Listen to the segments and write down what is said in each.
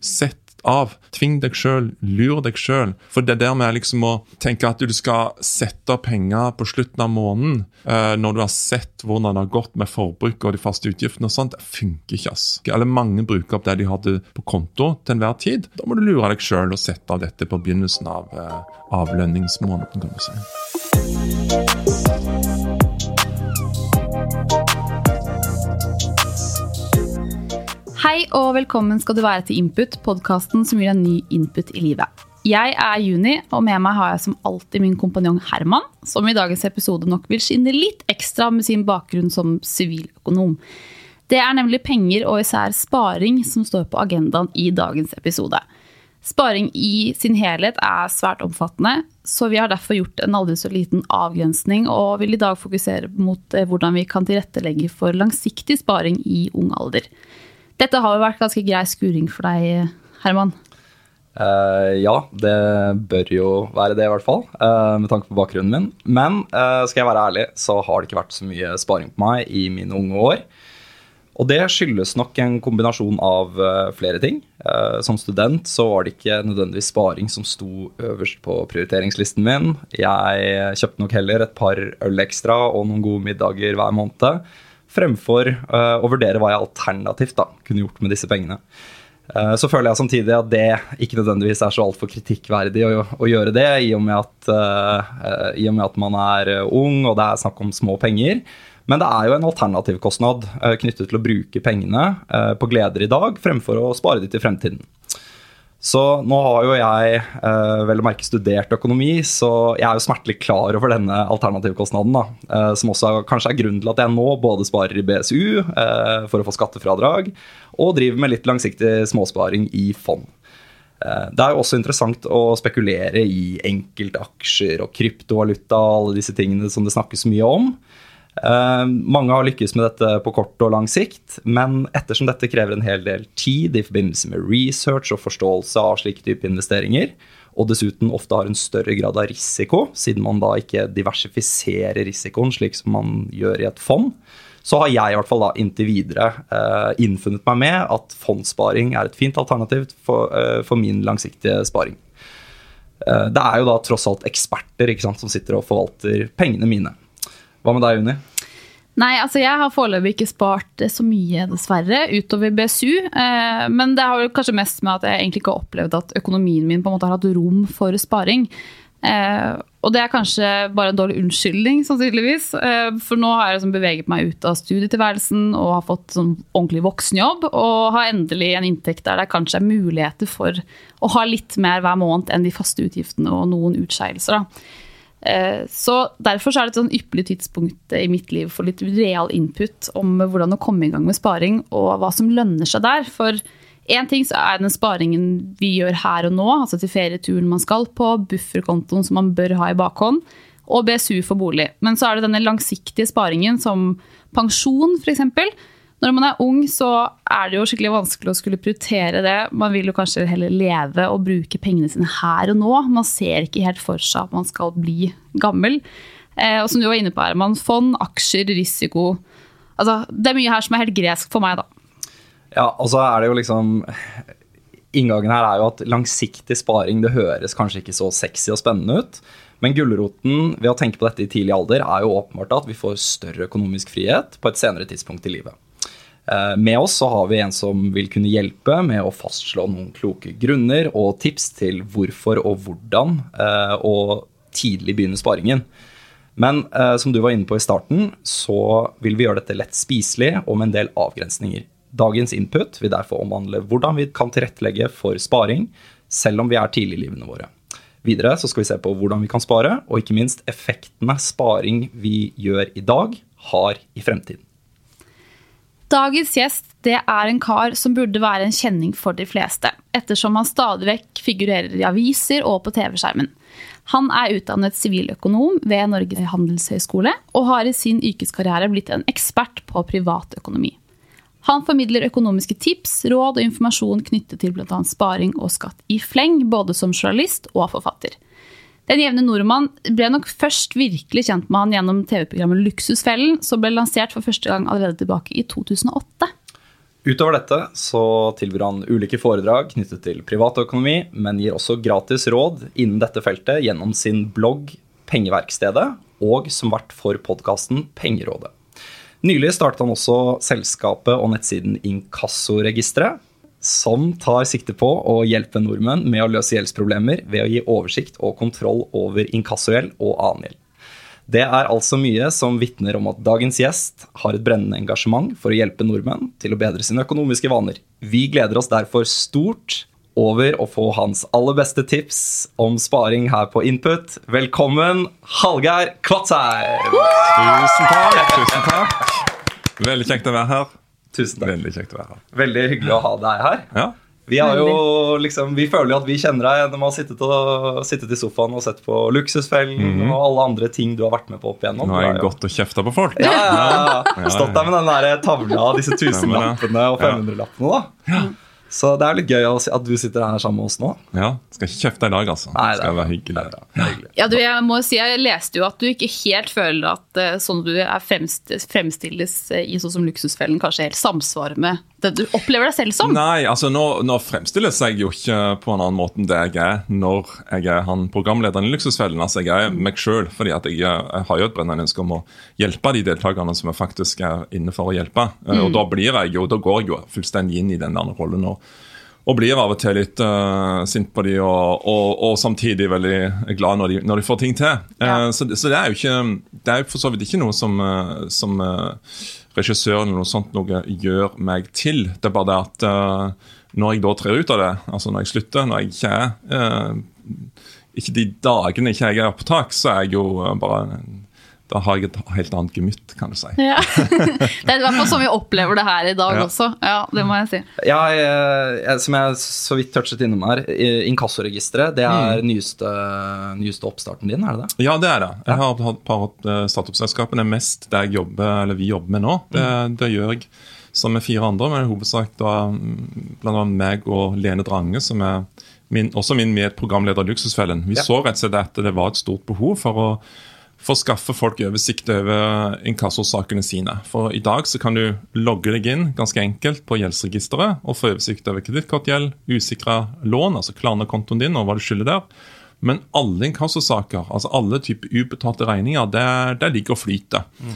Sett av. Tving deg sjøl, lur deg sjøl. For det der med liksom å tenke at du skal sette penger på slutten av måneden, eh, når du har sett hvordan det har gått med forbruk og de faste utgiftene og sånt, det funker ikke. ass. Eller mange bruker opp det de hadde på konto til enhver tid. Da må du lure deg sjøl og sette av dette på begynnelsen av eh, avlønningsmåneden, kan du si. Hei og velkommen skal du være til Input, podkasten som gir deg ny input i livet. Jeg er Juni, og med meg har jeg som alltid min kompanjong Herman, som i dagens episode nok vil skinne litt ekstra med sin bakgrunn som siviløkonom. Det er nemlig penger og især sparing som står på agendaen i dagens episode. Sparing i sin helhet er svært omfattende, så vi har derfor gjort en aldri så liten avgrensning og vil i dag fokusere mot eh, hvordan vi kan tilrettelegge for langsiktig sparing i ung alder. Dette har jo vært ganske grei skuring for deg, Herman. Uh, ja, det bør jo være det, i hvert fall, Uh, med tanke på bakgrunnen min. Men uh, skal jeg være ærlig, så har det ikke vært så mye sparing på meg i mine unge år. Og det skyldes nok en kombinasjon av flere ting. Som student så var det ikke nødvendigvis sparing som sto øverst på prioriteringslisten min. Jeg kjøpte nok heller et par øl ekstra og noen gode middager hver måned fremfor uh, å vurdere hva jeg alternativt da, kunne gjort med disse pengene. Uh, Så føler jeg samtidig at det ikke nødvendigvis er så altfor kritikkverdig å, å gjøre det, i og, med at, uh, i og med at man er ung og det er snakk om små penger. Men det er jo en alternativkostnad knyttet til å bruke pengene på gleder i dag, fremfor å spare de til fremtiden. Så nå har jo jeg eh, vel å merke studert økonomi, så jeg er jo smertelig klar over denne alternativkostnaden. da, eh, Som også er, kanskje er grunnen til at jeg nå både sparer i BSU eh, for å få skattefradrag, og driver med litt langsiktig småsparing i fond. Det er jo også interessant å spekulere i enkeltaksjer og kryptovaluta, og alle disse tingene som det snakkes mye om. Eh, mange har lykkes med dette på kort og lang sikt, men ettersom dette krever en hel del tid i forbindelse med research og forståelse av slike type investeringer, og dessuten ofte har en større grad av risiko, siden man da ikke diversifiserer risikoen slik som man gjør i et fond, så har jeg i hvert fall da inntil videre uh, innfunnet meg med at fondssparing er et fint alternativ for, uh, for min langsiktige sparing. Uh, det er jo da tross alt eksperter sant, som sitter og forvalter pengene mine. Hva med deg, Unni? Nei, altså jeg har foreløpig ikke spart så mye, dessverre, utover BSU. Eh, men det har kanskje mest med at jeg egentlig ikke har opplevd at økonomien min på en måte har hatt rom for sparing. Eh, og det er kanskje bare en dårlig unnskyldning, sannsynligvis. Eh, for nå har jeg liksom beveget meg ut av studietilværelsen og har fått sånn ordentlig voksenjobb. Og har endelig en inntekt der det kanskje er muligheter for å ha litt mer hver måned enn de faste utgiftene og noen utskeielser. da. Eh, Så Derfor så er det et sånn ypperlig tidspunkt i mitt liv for litt real input om hvordan å komme i gang med sparing og hva som lønner seg der. For én ting så er den sparingen vi gjør her og nå, altså til ferieturen man skal på, bufferkontoen som man bør ha i bakhånd, og BSU for bolig. Men så er det denne langsiktige sparingen som pensjon f.eks. Når man er ung, så er det jo skikkelig vanskelig å skulle prioritere det. Man vil jo kanskje heller leve og bruke pengene sine her og nå. Man ser ikke helt for seg at man skal bli gammel. Eh, og som du var inne på, Herman, fond, aksjer, risiko. Altså, det er mye her som er helt gresk for meg, da. Ja, og så er det jo liksom Inngangen her er jo at langsiktig sparing det høres kanskje ikke så sexy og spennende ut. Men gulroten ved å tenke på dette i tidlig alder er jo åpenbart at vi får større økonomisk frihet på et senere tidspunkt i livet. Eh, Med oss så har vi en som vil kunne hjelpe med å fastslå noen kloke grunner og tips til hvorfor og hvordan eh, å tidlig begynne sparingen. Men eh, som du var inne på i starten, så vil vi gjøre dette lett spiselig og med en del avgrensninger. Dagens input vil derfor omhandle hvordan vi kan tilrettelegge for sparing, selv om vi er tidlig i livene våre. Videre så skal vi se på hvordan vi kan spare, og ikke minst effektene sparing vi gjør i dag, har i fremtiden. Dagens gjest det er en kar som burde være en kjenning for de fleste, ettersom han stadig vekk figurerer i aviser og på TV-skjermen. Han er utdannet siviløkonom ved Norges handelshøyskole, og har i sin yrkeskarriere blitt en ekspert på privatøkonomi. Han formidler økonomiske tips, råd og informasjon knyttet til bl.a. sparing og skatt i fleng, både som journalist og forfatter. Den jevne nordmann ble nok først virkelig kjent med han gjennom TV-programmet Luksusfellen, som ble lansert for første gang allerede tilbake i 2008. Utover dette så tilbyr han ulike foredrag knyttet til privatøkonomi, men gir også gratis råd innen dette feltet gjennom sin blogg Pengeverkstedet og som vert for podkasten Pengerådet. Nylig startet han også selskapet og nettsiden Inkassoregisteret, som tar sikte på å hjelpe nordmenn med å løse gjeldsproblemer ved å gi oversikt og kontroll over inkassogjeld og annen gjeld. Det er altså mye som vitner om at dagens gjest har et brennende engasjement for å hjelpe nordmenn til å bedre sine økonomiske vaner. Vi gleder oss derfor stort over å få hans aller beste tips om sparing her på Input. Velkommen, Hallgeir Kvatsheim! Tusen takk. tusen takk. Veldig kjekt å være her. Tusen takk. Veldig kjekt å være her. Veldig hyggelig å ha deg her. Ja, Vi, har jo, liksom, vi føler jo at vi kjenner deg gjennom å ha sittet, og, sittet i sofaen og sett på Luksusfellen og alle andre ting du har vært med på opp igjennom. Nå har jeg er jo- gått og kjefta på folk. ja, ja, ja. ja. Stått der med den der tavla, disse tusenlappene og 500-lappene. da. Så det er litt gøy å si at du sitter her sammen med oss nå. Ja, Skal ikke kjefte i dag, altså. Nei, Det skal være hyggelig. Det er. Det hyggelig. Ja, du, jeg må si, jeg leste jo at du ikke helt føler at eh, sånn du er fremst, fremstilles eh, i sånn som Luksusfellen, kanskje helt samsvarer med det du opplever deg selv som. Nei, altså nå, nå fremstilles jeg jo ikke på en annen måte enn det jeg er når jeg er han programlederen i Luksusfellen. Altså Jeg er meg sjøl, fordi at jeg, jeg har jo et brennende ønske om å hjelpe de deltakerne som jeg faktisk er inne for å hjelpe. Mm. Og da blir jeg jo, da går jeg jo fullstendig inn i den der rollen. og og blir av og til litt uh, sint på de, og, og, og samtidig veldig glad når de, når de får ting til. Ja. Uh, så, så det er jo ikke Det er for så vidt ikke noe som, uh, som eh, regissøren eller noe sånt noe gjør meg til. Det er bare det at eh, når jeg da trer ut av det, altså når jeg slutter, når jeg ikke er eh, Ikke de dagene ikke jeg er på tak, så er jeg jo eh, bare Da har jeg et helt annet gemytt, kan du si. Ja. Det er i hvert fall sånn vi opplever det her i dag Ja. også. Ja, det må jeg si. Jeg, jeg, som jeg så vidt touchet innom her, i- Inkassoregisteret, det er nyeste, nyeste oppstarten din, er det det? Ja, det er det. Jeg har hatt et par uh, startup-selskaper. Det er mest det jeg jobber, eller vi jobber med nå. Det, det gjør jeg som med fire andre, men i hovedsak da mm, blant annet meg og Lene Drange, som er min, også min medprogramleder i Luksusfellen. Vi Ja. så rett og slett at det var et stort behov for å for å skaffe folk oversikt over inkassosakene sine. For i dag så kan du logge deg inn ganske enkelt på gjeldsregisteret og få oversikt over kredittkortgjeld, usikra lån, altså Klarna-kontoen din og hva du skylder der. Men alle inkassosaker, altså alle typer ubetalte regninger, det, det ligger og flyter. Mm.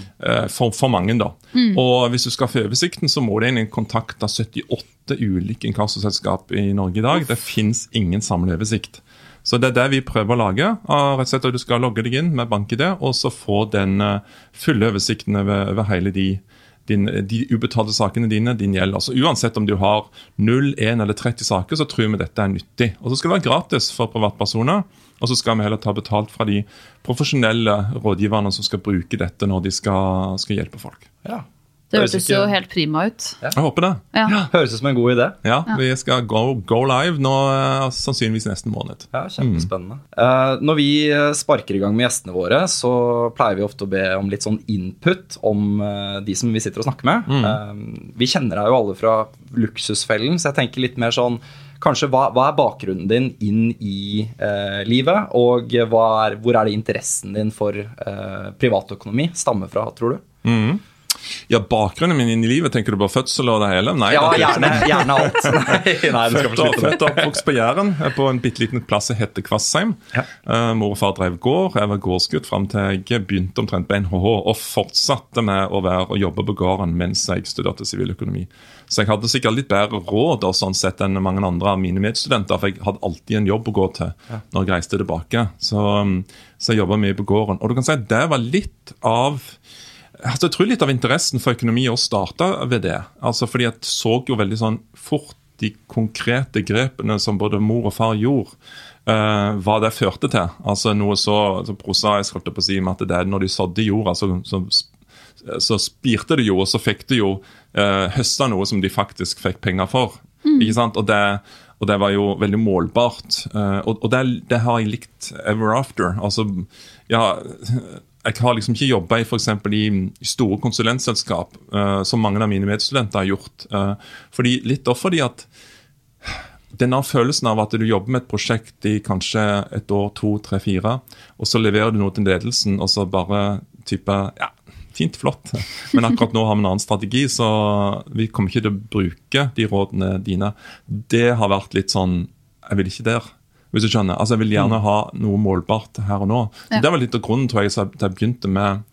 For, for mange, da. Og hvis du skal få oversikten, så må du inn i kontakt av 78 ulike inkassoselskap i Norge i dag. Det fins ingen samlet oversikt. Så det er det vi prøver å lage. rett og slett at Du skal logge deg inn med BankID, og så få den eh, fulle oversikten over, over hele de, din, de ubetalte sakene dine, din gjeld. Altså Uansett om du har 0, 1 eller 30 saker, så tror vi dette er nyttig. Og så skal det være gratis for privatpersoner. Og så skal vi heller ta betalt fra de profesjonelle rådgiverne som skal bruke dette når de skal, skal hjelpe folk. Ja. Det hørtes ikke- jo helt prima ut. Jeg håper det. Ja. Høres ut som en god idé. Ja, Vi skal go, go live nå eh, sannsynligvis nesten måned. Ja, Kjempespennende. Eh, når vi eh, sparker i gang med gjestene våre, så pleier vi ofte å be om litt sånn input om uh, de som vi sitter og snakker med. Eh, vi kjenner deg jo alle fra Luksusfellen, så jeg tenker litt mer sånn Kanskje hva, hva er bakgrunnen din inn i eh, livet, og hva er, hvor er det interessen din for eh, privatøkonomi stammer fra, tror du? Ja, Bakgrunnen min inn i livet, tenker du på fødsel og det hele? Nei, Ja, er gjerne, gjerne alt. Nei, nei, Født og, oppvokst på Jæren, eh, på en bitte liten plass som heter Kvassheim. Ja. Uh, mor og far drev gård. Jeg var gårdsgutt fram til jeg begynte omtrent på NHH, og fortsatte med å være og jobbe på gården mens jeg studerte siviløkonomi. Så jeg hadde sikkert litt bedre råd og sånn sett enn mange andre av mine medstudenter, for jeg hadde alltid en jobb å gå til når jeg reiste tilbake. Så, um, så jeg jobba mye på gården. Og du kan si at det var litt av altså Jeg tror litt av interessen for økonomi også starta ved det. Altså fordi jeg så jo veldig sånn fort de konkrete grepene som både mor og far gjorde. uh, hva det førte til. Altså Noe så, så prosaisk holdt jeg på å si, med at det er når de sådde jorda, så, så så spirte det jo, og så fikk de jo uh, høsta noe som de faktisk fikk penger for. Ikke sant? Og det, og det var jo veldig målbart. Uh, og, og det, det, har jeg likt ever after. Altså, ja jeg har liksom ikke jobba i, for i store konsulentselskap, uh, som mange av mine medstudenter har gjort. Uh, fordi, litt også fordi at denne følelsen av at du jobber med et prosjekt i kanskje et år, to, tre, fire, og så leverer du noe til ledelsen, og så bare type Ja, fint, flott, men akkurat nå har vi en annen strategi, så vi kommer ikke til å bruke de rådene dine. Det har vært litt sånn Jeg vil ikke der. Hvis du skjønner. Altså, Jeg vil gjerne ha noe målbart her og nå. Ja. Det var litt av grunnen tror jeg, til jeg begynte med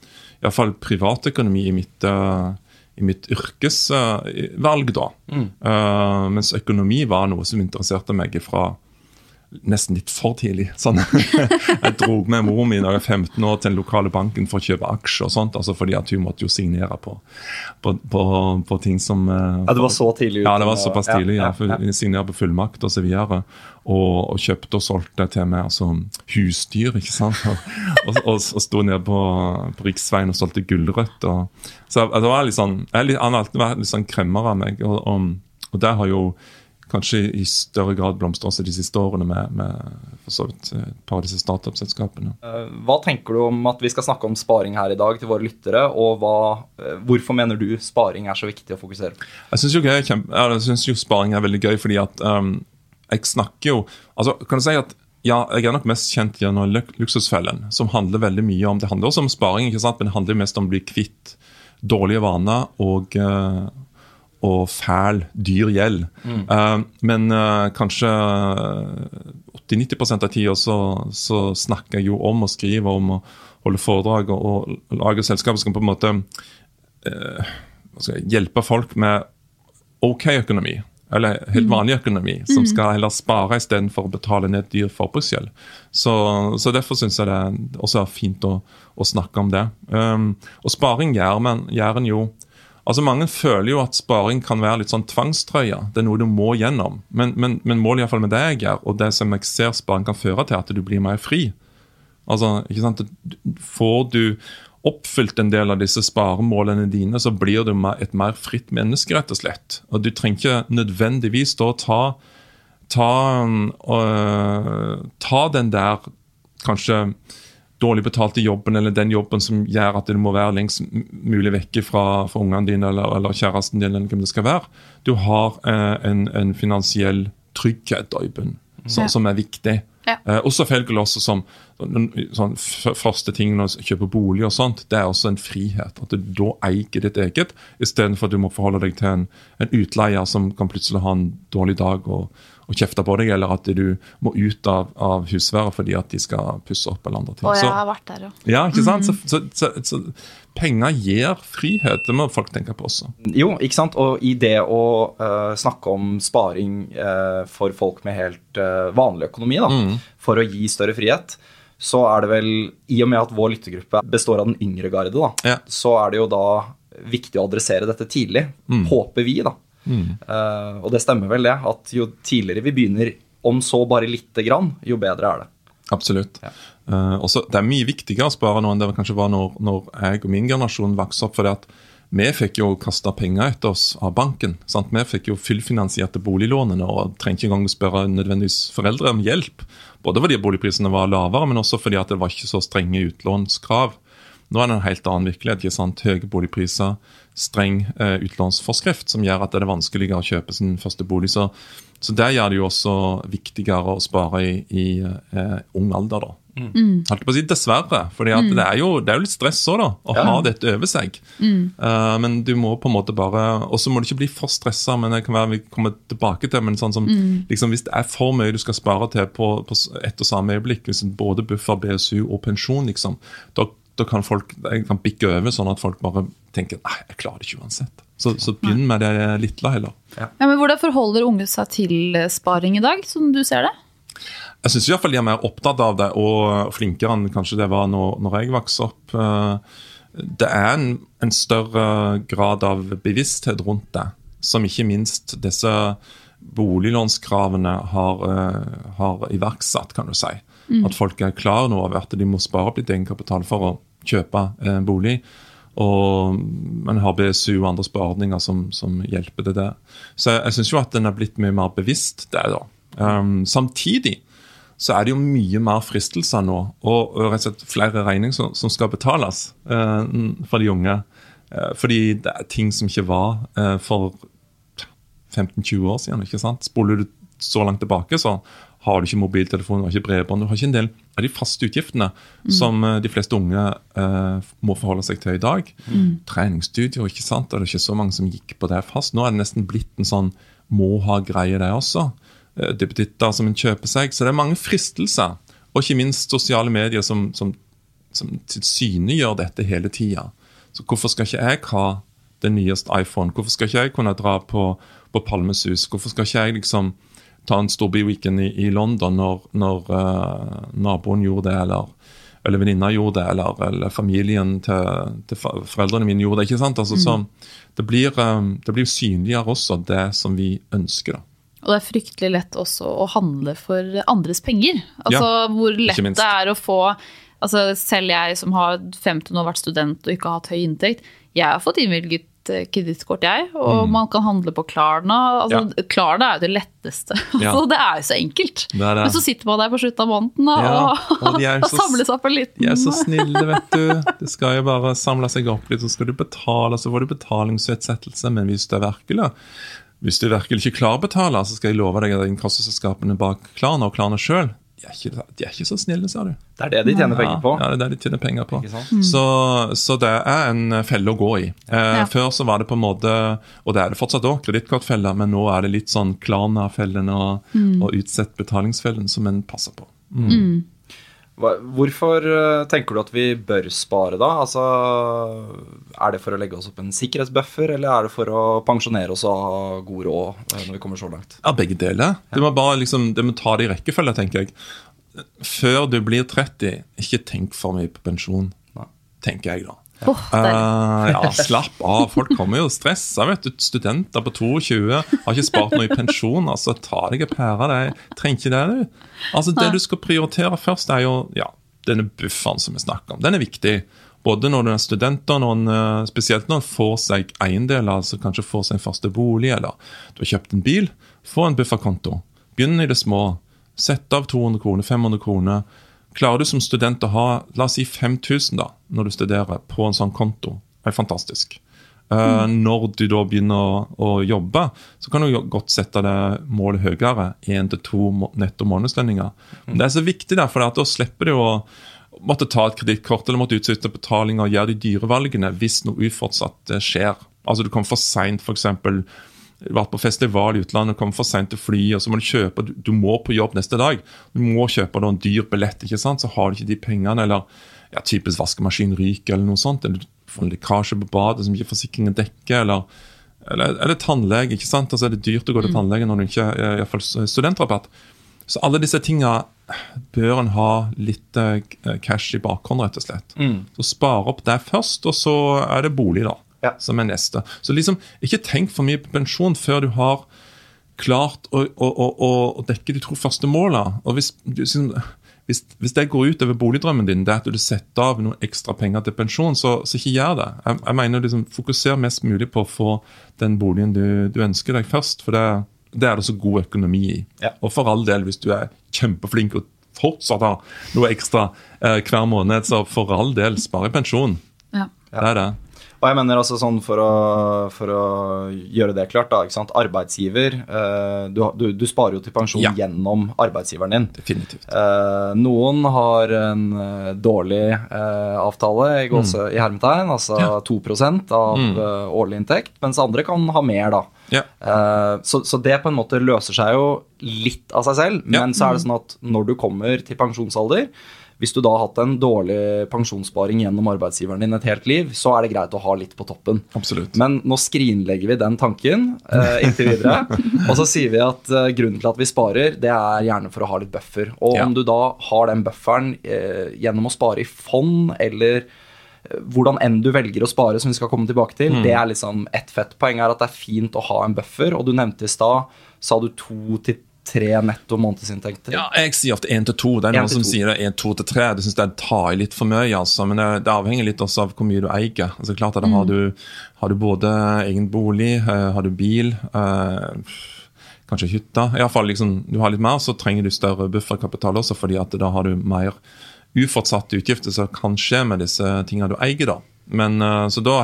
i hvert fall privatøkonomi i mitt uh, i mitt yrkesvalg, da. Mm. Uh, mens økonomi var noe som interesserte meg fra nesten litt for tidlig. Sånn. jeg dro med mor mi da jeg var 15 år til den lokale banken for å kjøpe aksjer. og sånt, altså fordi at hun måtte jo signere på, på, på, på ting som uh, Ja, Det var så tidlig? Ja, det var såpass tidlig. ja, ja, ja. Signere på fullmakt osv. Og, og, og kjøpte og solgte til meg altså, husdyr. ikke sant? Og, og, og, og sto nede på, på riksveien og solgte gulrøtter. Så altså, det var litt sånn, jeg, Han har alltid vært litt sånn kremmer av meg. og, og, og det har jo kanskje i større grad blomstre også de siste årene med, med for så vidt et par av disse startup-selskapene. Eh, hva tenker du om at vi skal snakke om sparing her i dag til våre lyttere, og hva, eh, hvorfor mener du sparing er så viktig å fokusere på? Jeg syns jo, jo, sparing er veldig gøy, fordi at um, jeg snakker jo altså kan du si at ja, jeg er nok mest kjent gjennom Luksusfellen, som handler veldig mye om Det handler også om sparing, ikke sant? men det handler mest om å bli kvitt dårlige vaner og, og fæl, dyr gjeld. Mm. Uh, men uh, kanskje 80-90% av tida så, så, snakker jeg jo om og skriver om å holde foredrag og, og lage selskap som på en måte uh, hjelpe folk med OK økonomi. Eller helt mm. vanlig økonomi, som mm. skal heller spare istedenfor å betale ned dyr forbruksgjeld. Så, så, derfor syns jeg det også er fint å, å snakke om det. Um, og sparing gjør, men, gjør en jo Altså Mange føler jo at sparing kan være litt sånn tvangstrøye. Det er noe du må gjennom. Men, men, men målet iallfall med det jeg gjør, og det som jeg ser sparing kan føre til, at du blir mer fri. Altså, ikke sant? Får du oppfylt en del av disse sparemålene dine, så blir du et mer fritt menneske, rett og slett. Og du trenger ikke nødvendigvis da ta, ta, øh, ta den der kanskje dårlig betalte jobben eller den jobben som gjør at du må være lengst mulig vekke fra, fra ungene dine eller, eller, kjæresten din, eller hvem det skal være. Du har eh, en, en, finansiell trygghet i bunnen, som, som er viktig. Ja. Eh, og selvfølgelig også som sånn, første ting når du kjøper bolig og sånt, det er også en frihet. At du da eier ditt eget, istedenfor at du må forholde deg til en, en utleier som kan plutselig ha en dårlig dag og, og kjefter på deg, eller at du må ut av, av husværet fordi at de skal pusse opp eller andre ting. Og jeg har vært der, jo. ja ikke sant? Mm så, så, så, så, penger gir frihet, det må folk tenke på også. Jo, ikke sant. Og i det å uh, snakke om sparing uh, for folk med helt uh, vanlig økonomi, da, mm. for å gi større frihet, så er det vel, i og med at vår lyttergruppe består av den yngre garde, da, ja. så er det jo da viktig å adressere dette tidlig, mm. håper vi, da. Mm. Uh, og det stemmer vel det, at jo tidligere vi begynner, om så bare lite grann, jo bedre er det. Absolutt. Ja. Uh, også, det er mye viktigere å spare nå enn det kanskje var når, når jeg og min generasjon vokste opp. for det at vi fikk jo kasta penger etter oss av banken. Sant? Vi fikk jo fullfinansierte boliglånene og trengte ikke engang å spørre nødvendigvis foreldre om hjelp. Både fordi boligprisene var lavere, men også fordi at det var ikke så strenge utlånskrav. Nå er det en helt annen virkelighet. ikke sant? Høye boligpriser, streng eh, utlånsforskrift som gjør at det er vanskeligere å kjøpe sin første bolig. Så, så det gjør det jo også viktigere å spare i, i eh, ung alder. da. Mm. Holdt på å si Dessverre. for mm. det, er jo, det er jo litt stress også, da, å ja. ha dette over seg. Mm. Uh, men du må på en måte bare Og så må du ikke bli for stressa, men det kan være vi kommer tilbake til men sånn som, mm. liksom, hvis det er for mye du skal spare til på, på ett og samme øyeblikk, hvis både buffer, BSU og pensjon, liksom, da da kan folk kan bikke over, sånn at folk bare tenker nei, jeg klarer det ikke uansett. Så, så begynn med det lille heller. Ja. ja. men Hvordan forholder unge seg til sparing i dag, som du ser det? Jeg syns de er mer opptatt av det, og flinkere enn kanskje det var når, når jeg vokste opp. Eh, det er en, en, større grad av bevissthet rundt det, som ikke minst disse boliglånskravene har, eh, har iverksatt, kan du si. Mm. At folk er klar nå over at de må spare opp litt egenkapital for å kjøpe en bolig. og man har BSU og andre spareordninger som, som hjelper det. Så jeg, jeg syns jo at den er blitt mye mer bevisst der, da. Um, samtidig så er det jo mye mer fristelser nå, og, og rett og slett flere regninger som, som skal betales uh, for de unge. Uh, fordi det er ting som ikke var uh, for 15-20 år siden. ikke sant? Spoler du så langt tilbake, så har du ikke mobiltelefon, har ikke bredbånd. Du har ikke en del av de faste utgiftene mm. som de fleste unge må forholde seg til i dag. Mm. Treningsstudio, ikke sant? Det er ikke så mange som gikk på det fast. Nå er det nesten blitt en sånn må ha-greie, det også. Eh, debutitter som en kjøper seg. Så det er mange fristelser. Og ikke minst sosiale medier som, som, som tilsynegjør dette hele tida. Så hvorfor skal ikke jeg ha den nyeste iPhone? Hvorfor skal ikke jeg kunne dra på, på Palmesus? Hvorfor skal ikke jeg liksom ta en storbyweekend i, i London når, når uh, naboen gjorde det, eller, eller venninna gjorde det, eller, eller familien til, til, foreldrene mine gjorde det. ikke sant? Altså, mm. så det blir, um, det blir synligere også det som vi ønsker. da. Og det er fryktelig lett også å handle for andres penger. Altså ja, Hvor lett det er å få altså Selv jeg som har 15 år vært student og ikke har hatt høy inntekt, jeg har fått innvilget eh, kredittkort, jeg. Og mm. man kan handle på Klarna. Altså, ja. Klarna er jo det letteste. Ja. Altså, det er jo så enkelt. Det det. Men så sitter man der på slutten av måneden og, ja, og, og samles opp en liten De er så snille, vet du. Det skal jo bare samle seg opp litt, så skal du betale, så får du betalingsutsettelse. Men hvis du er virkelig hvis du virkelig ikke klarer å betale, så skal jeg love deg at inkassoselskapene bak Klarna og Klarna sjøl de, de, er ikke så snille, sa du. Det er det de tjener penger på. Ja, det er det de tjener penger på. Mm. Så, så, det er en felle å gå i. Eh, ja. Før så var det på en måte, og det er det fortsatt òg, kredittkortfeller, men nå er det litt sånn Klarna-fellen og, mm. og utsett betalingsfellen som en passer på. Mm. Hvorfor eh, tenker du at vi bør spare, da? Altså, er det for å legge oss opp en sikkerhetsbuffer, eller er det for å pensjonere oss og ha god råd eh, når vi kommer så langt? Ja, Begge deler. Ja. Du må bare liksom, du må ta det i rekkefølge, tenker jeg. Før du blir 30, ikke tenk for mye på pensjon, Nei. tenker jeg da. Oh, uh, ja, slapp av. Folk kommer jo stressa. vet du. Studenter på 22 har ikke spart noe i pensjon. altså Ta deg en pære. deg, trenger ikke det, du. Altså Det du skal prioritere først, er jo ja, denne bufferen som vi snakker om. Den er viktig. Både når du er student, og eh, spesielt når en får seg eiendeler, altså kanskje får seg en første bolig, eller du har kjøpt en bil. Få en bufferkonto. Begynn i det små. Sett av 200 kroner, 500 kroner Klarer du som student å ha la oss si 5000 da, når du studerer, på en sånn konto, er fantastisk. Uh, mm. Når du da begynner å, å, jobbe, så kan du godt sette det målet høyere. Én til to netto månedslønninger. Mm. Det er så viktig, der, for da slipper du å måtte ta et kredittkort eller måtte utsette betalinger og gjøre de dyre valgene hvis noe ufortsatt skjer. Altså Du kommer for seint, f.eks vært på festival i utlandet, kommer for seint til fly, og så må du kjøpe du, du, må på jobb neste dag. Du må kjøpe en dyr billett, ikke sant? så har du ikke de pengene. Eller ja, typisk vaskemaskin ryker, eller noe sånt. Eller du får en lekkasje på badet som ikke forsikringen dekker. eller eller, eller tannlege. ikke sant? Altså er det dyrt å gå til mm. tannlege når du ikke er studentrabatt. Så alle disse tinga bør en ha litt eh, cash i bakhånd, rett og slett. Mm. Så spare opp det først, og så er det bolig, da ja. som er neste. Så liksom, ikke tenk for mye på pensjon før du har klart å, å, å, å dekke de to første målene. Og hvis, liksom, hvis, hvis, det går ut over boligdrømmen din, det er at du setter av noen ekstra penger til pensjon, så, så ikke gjør det. Jeg, jeg mener liksom, Fokuser mest mulig på å få den boligen du, du ønsker deg først. for det, det er det så god økonomi i. Ja. Og for all del, hvis du er kjempeflink og fortsatt har noe ekstra eh, hver måned, så for all del, spar i pensjon. Ja. Det er det. Og jeg mener altså sånn for å, for å gjøre det klart, da, ikke sant? Arbeidsgiver eh, du, du, du, sparer jo til pensjon ja. gjennom arbeidsgiveren din. Definitivt. Eh, noen har en dårlig dårlig avtale i, gåse, mm. i hermetegn, altså ja. 2% av mm. årlig inntekt, mens andre kan ha mer, da. Ja. Så, så, det på en måte løser seg jo litt av seg selv, men så er det sånn at når du kommer til pensjonsalder, hvis du da har hatt en dårlig pensjonssparing gjennom arbeidsgiveren din et helt liv, så er det greit å ha litt på toppen. Absolutt. Men nå skrinlegger vi den tanken eh, inntil videre. og så sier vi at eh, grunnen til at vi sparer, det er gjerne for å ha litt buffer. Og ja. om du da har den bufferen eh, gjennom å spare i fond eller hvordan enn du velger å spare, som vi skal komme tilbake til, mm. det er liksom ett fett. poeng er at det er fint å ha en buffer, og du nevnte i stad Sa du to til tre netto månedsinntekter? Ja, jeg sier ofte én til to. Det er noen som sier det to til tre. Det syns jeg tar i litt for mye, altså. Men det, det avhenger litt også av hvor mye du eier. Altså klart at har, du, har du både egen bolig, eh, har du bil, eh, kanskje hytte Iallfall liksom, du har litt mer, så trenger du større bufferkapital også, fordi at da har du mer uforutsatte utgifter som kan skje med disse tingene du eier, da. Men, eh, så da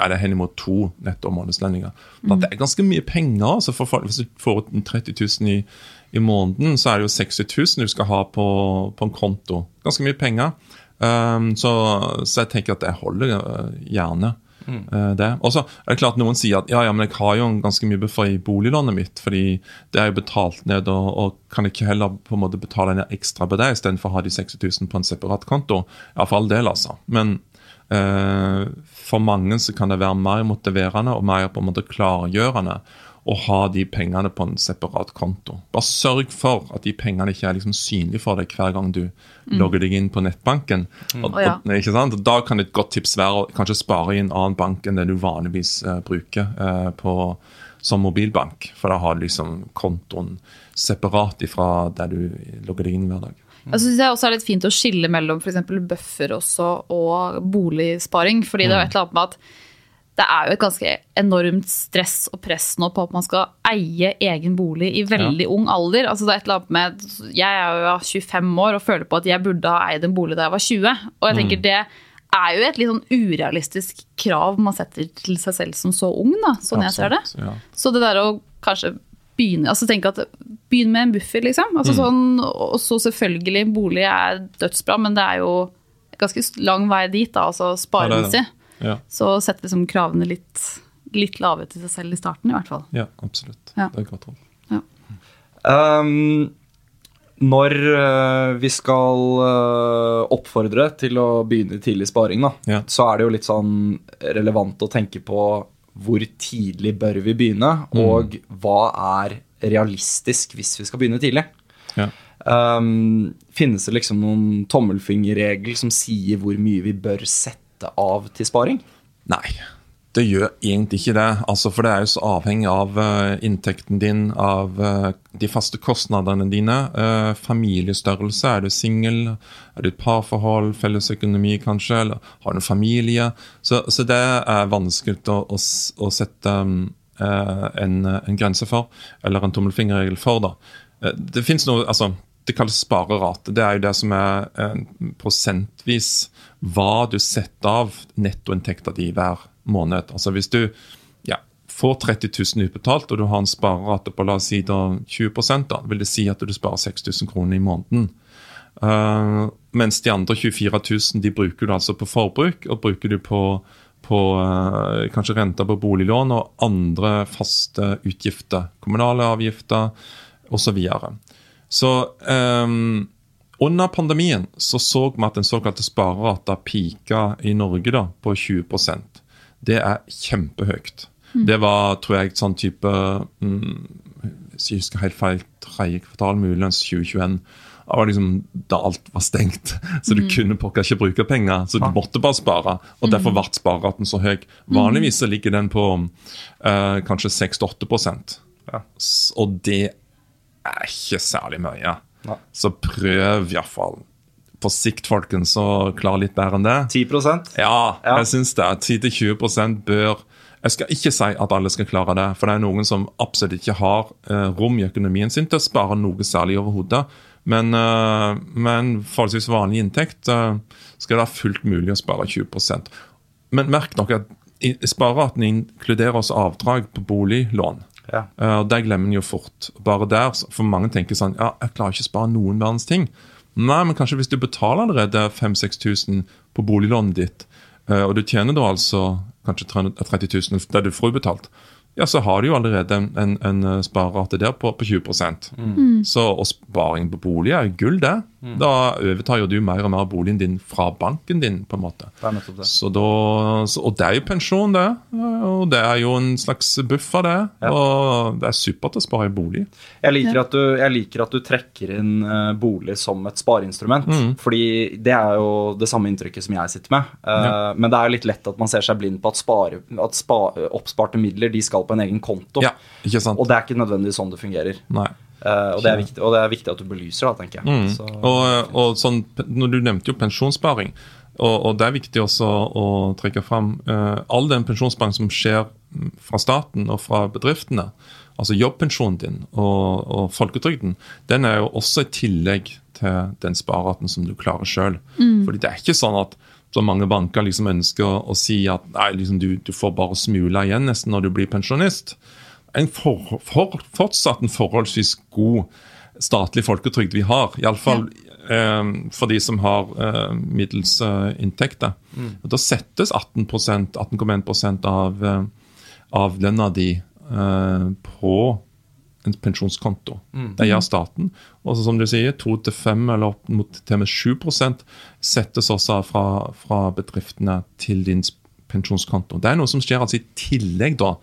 er det henimot to netto månedslendinger. Da Det er ganske mye penger. altså for folk, Hvis du får ut 30 000 i, i måneden, så er det jo 60 000 du skal ha på, på en konto. Ganske mye penger. Um, så, så jeg tenker at jeg holder uh, gjerne uh, det. Og så er det klart Noen sier at ja, ja, men jeg har jo ganske mye buffer i boliglånet mitt, fordi det er jo betalt ned, og, og kan ikke heller på en måte betale ned ekstra på det istedenfor å ha de 60 000 på en separat konto. Ja, for all del, altså. Men eh, for mange så kan det være mer motiverende og mer på en måte klargjørende å ha de pengene på en separat konto. Bare sørg for at de pengene ikke er liksom synlige for deg hver gang du logger deg inn på nettbanken. Og, og, sant? Da kan et godt tips være å kanskje spare i en annen bank enn det du vanligvis uh, bruker uh, på, som mobilbank. For da har du liksom kontoen separat ifra der du logger deg inn hver dag. Jeg synes det også er litt fint å skille mellom f.eks. buffer også og boligsparing. fordi det er jo et eller annet med at det er jo et ganske enormt stress og press nå på at man skal eie egen bolig i veldig ung alder. Altså det er et eller annet med, Jeg er jo 25 år og føler på at jeg burde ha eid en bolig da jeg var 20. Og jeg tenker det er jo et litt sånn urealistisk krav man setter til seg selv som så ung, da, sånn jeg ser det. Ja. Så det der å kanskje begynne altså tenke at Begynn med en buffer, liksom. Altså sånn, og så selvfølgelig, bolig er dødsbra, men det er jo ganske lang vei dit, da, altså sparemessig. Ja, Ja, Så setter liksom kravene litt, litt lave til seg selv i starten, i hvert fall. ja, absolutt. Ja. Det er godt råd. Um, når eh, vi skal eh, oppfordre til å begynne tidlig sparing, da, Ja. så er det jo litt sånn relevant å tenke på hvor tidlig bør vi begynne, Mm. og hva er realistisk hvis vi skal begynne tidlig. Ja. Um, finnes det liksom noen tommelfingerregel som sier hvor mye vi bør sette av til sparing? Nei, det gjør egentlig ikke det. Altså, for det er jo så avhengig av uh, inntekten din, av uh, de faste kostnadene dine. Uh, familiestørrelse. Er du singel? Er du et parforhold? Felles økonomi, kanskje? Eller har du en familie? Så, så det er vanskelig å, å, å sette um, en, en grense for, eller en tommelfingerregel for. da. Det finnes noe, altså, det kalles sparerate. Det er jo det som er prosentvis hva du setter av nettoinntekta di hver måned. Altså Hvis du ja, får 30 000 utbetalt, og du har en sparerate på la oss si da 20 da vil det si at du sparer 6000 kroner i måneden. Uh, mens de andre 24 000 de bruker du altså på forbruk, og bruker du på, på uh, kanskje renter på boliglån og andre faste utgifter. Kommunale avgifter osv. Så, videre. så eh, under pandemien så så vi at den såkalte sparerata pika i Norge da, på 20 Det er kjempehøyt. Det var, tror jeg, sånn type mm, Hvis jeg husker helt feil, tredje kvartal, muligens 2021. Det var liksom da alt var stengt, så du kunne pokker ikke bruke penger. Så du måtte bare spare, og derfor ble spareraten så høy. Vanligvis så ligger den på uh, kanskje 6-8 Ja. Og det er ikke særlig mye. Ja. Så prøv iallfall. På sikt, folkens, å klare litt bedre enn det. 10 Ja, Ja. jeg syns det. 10-20% bør Jeg skal ikke si at alle skal klare det, for det er noen som absolutt ikke har eh, rom i økonomien sin til å spare noe særlig overhodet. Men, eh, men forholdsvis vanlig inntekt eh, skal det være fullt mulig å spare 20% Men merk nok at spareraten inkluderer også avdrag på boliglån. Ja. Uh, Det glemmer en jo fort. Bare der, For mange tenker sånn Ja, jeg klarer ikke å spare noen verdens ting. Nei, men kanskje hvis du betaler allerede 5000-6000 på boliglånet ditt, eh, og du tjener da altså kanskje 30 000 der du får utbetalt, ja, så har du jo allerede en, en, en eh, sparerate der på, på 20 mm. Så og sparing på bolig er gull, det. Da overtar jo du mer og mer boligen din fra banken din, på en måte. Det det. Så da, så, og det er jo pensjon, det. Og det er jo en slags buffer, det. Ja. Og det er supert å spare i bolig. Jeg liker, at du, jeg liker at du trekker inn eh, bolig som et spareinstrument. Mm. Fordi det er jo det samme inntrykket som jeg sitter med. Ja. Men det er jo litt lett at man ser seg blind på at, spare, at spa, oppsparte midler de skal skal på en egen konto. Ja, ikke sant? Og det er ikke nødvendigvis sånn det fungerer. Nei. Eh, og, det er viktig, og det er viktig at du belyser, da, tenker jeg. Mm. Så, Og, og sånn, når Du nevnte jo pensjonssparing, og, og det er viktig også å trekke fram uh, all den pensjonssparing som skjer mm, fra staten og fra bedriftene, altså jobbpensjonen din og, og folketrygden, den er jo også i tillegg til den spareraten som du klarer sjøl. Fordi det er ikke sånn at så mange banker liksom ønsker å, å si at nei, liksom du, du får bare smula igjen nesten når du blir pensjonist. En for, for, fortsatt en forholdsvis god statlig folketrygd vi har. Iallfall eh, for de som har eh, middels eh, inntekter. Mm. Da settes 18,1 18 av, eh, av lønna di eh, på en pensjonskonto. Det gjør staten. Og så som du sier, 2-5 eller opp mot til og med 7 settes også fra, fra bedriftene til din pensjonskonto. Det er noe som skjer altså i tillegg da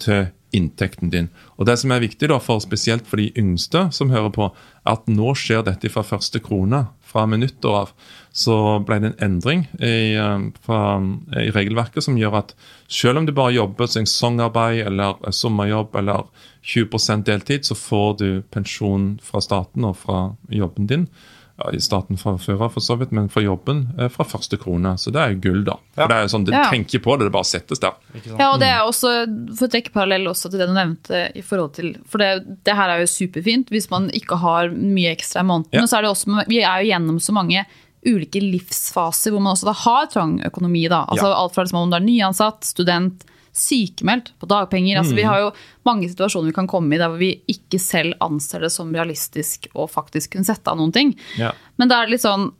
til inntekten din. Og Det som er viktig da, for spesielt for de yngste som hører på, er at nå skjer dette fra første krone. Fra minutter av så ble det en endring i, eh, fra, i regelverket som gjør at selv om du bare jobber sesongarbeid eller sommerjobb eller 20% deltid, så får du pensjon fra staten og fra jobben din. Ja, I staten fra før av, for så vidt, men fra jobben eh, fra første krone. Så det er jo gull, da. For det er jo sånn, De Ja. tenker på det, det bare settes der. Ja, og det er også, For å trekke parallell også til det du nevnte i forhold til For det, det her er jo superfint hvis man ikke har mye ekstra i måneden. Ja. Men så er det også, vi er jo gjennom så mange ulike livsfaser hvor man også da har trang økonomi. da, altså Ja. Alt fra liksom om du er nyansatt, student, sykemeldt, på dagpenger. altså Vi har jo mange situasjoner vi kan komme i der hvor vi ikke selv anser det som realistisk å faktisk kunne sette av noen ting. Ja. Men da er det litt sånn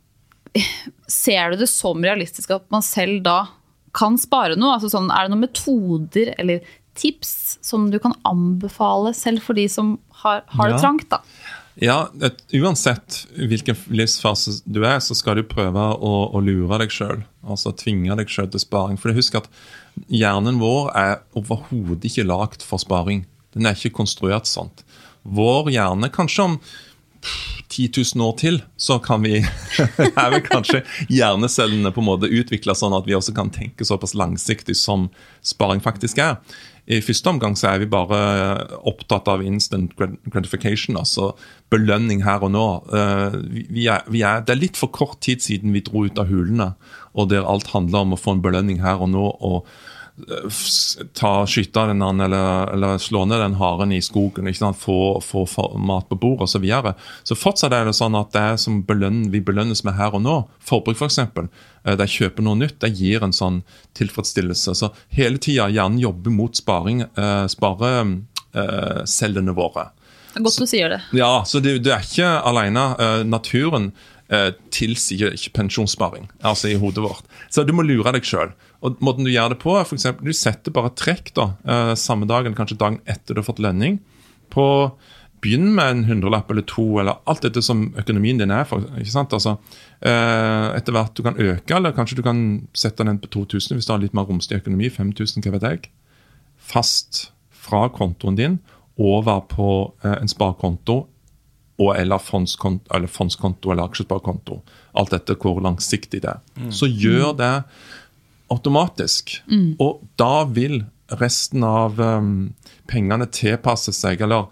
Ser du det som realistisk at man selv da kan spare noe? Altså sånn, er det noen metoder eller tips som du kan anbefale selv for de som har, har det Ja. trangt? da? Ja, et, Uansett hvilken livsfase du er, så skal du prøve å, å lure deg sjøl. Altså tvinge deg sjøl til sparing. For husk at hjernen vår er overhodet ikke lagd for sparing. Den er ikke konstruert sånn. Vår hjerne, kanskje om 10 000 år til, så kan vi er vel kanskje hjernecellene på en måte utvikla sånn at vi også kan tenke såpass langsiktig som sparing faktisk er. I første omgang så er vi bare opptatt av instant gratification, altså belønning her og nå. Eh, vi- er, vi er, det er litt for kort tid siden vi dro ut av hulene, og der alt handler om å få en belønning her og nå. og ta, skyte den an, eller, eller slå ned den haren i skogen, ikke sant? Få, få, få mat på bordet osv. Så, videre. så fortsatt er det sånn at det som belønn, vi belønnes med her og nå. Forbruk, f.eks. Det å kjøpe noe nytt det gir en sånn tilfredsstillelse. Så hele tida hjernen jobber mot sparing. Eh, spare eh, våre. Det er godt du sier det. Ja, så du, du er ikke alene. Eh, naturen eh, tilsier ikke pensjonssparing altså i hodet vårt. Så du må lure deg sjøl. Og måten du gjør det på, for eksempel, Du setter bare trekk da, eh, samme dagen, kanskje dagen etter du har fått lønning. på Begynn med en hundrelapp eller to, eller alt dette som økonomien din er. For, ikke sant? Altså, eh, etter hvert du kan øke, eller kanskje du kan sette den på 2000 hvis du har litt mer romslig økonomi. 5000, hva vet jeg. Fast fra kontoen din over på eh, en sparekonto og eller fondskonto, eller fondskonto eller aksjesparekonto. Alt dette hvor langsiktig det er. Så gjør det automatisk. Og da vil resten av um, pengene tilpasse seg, eller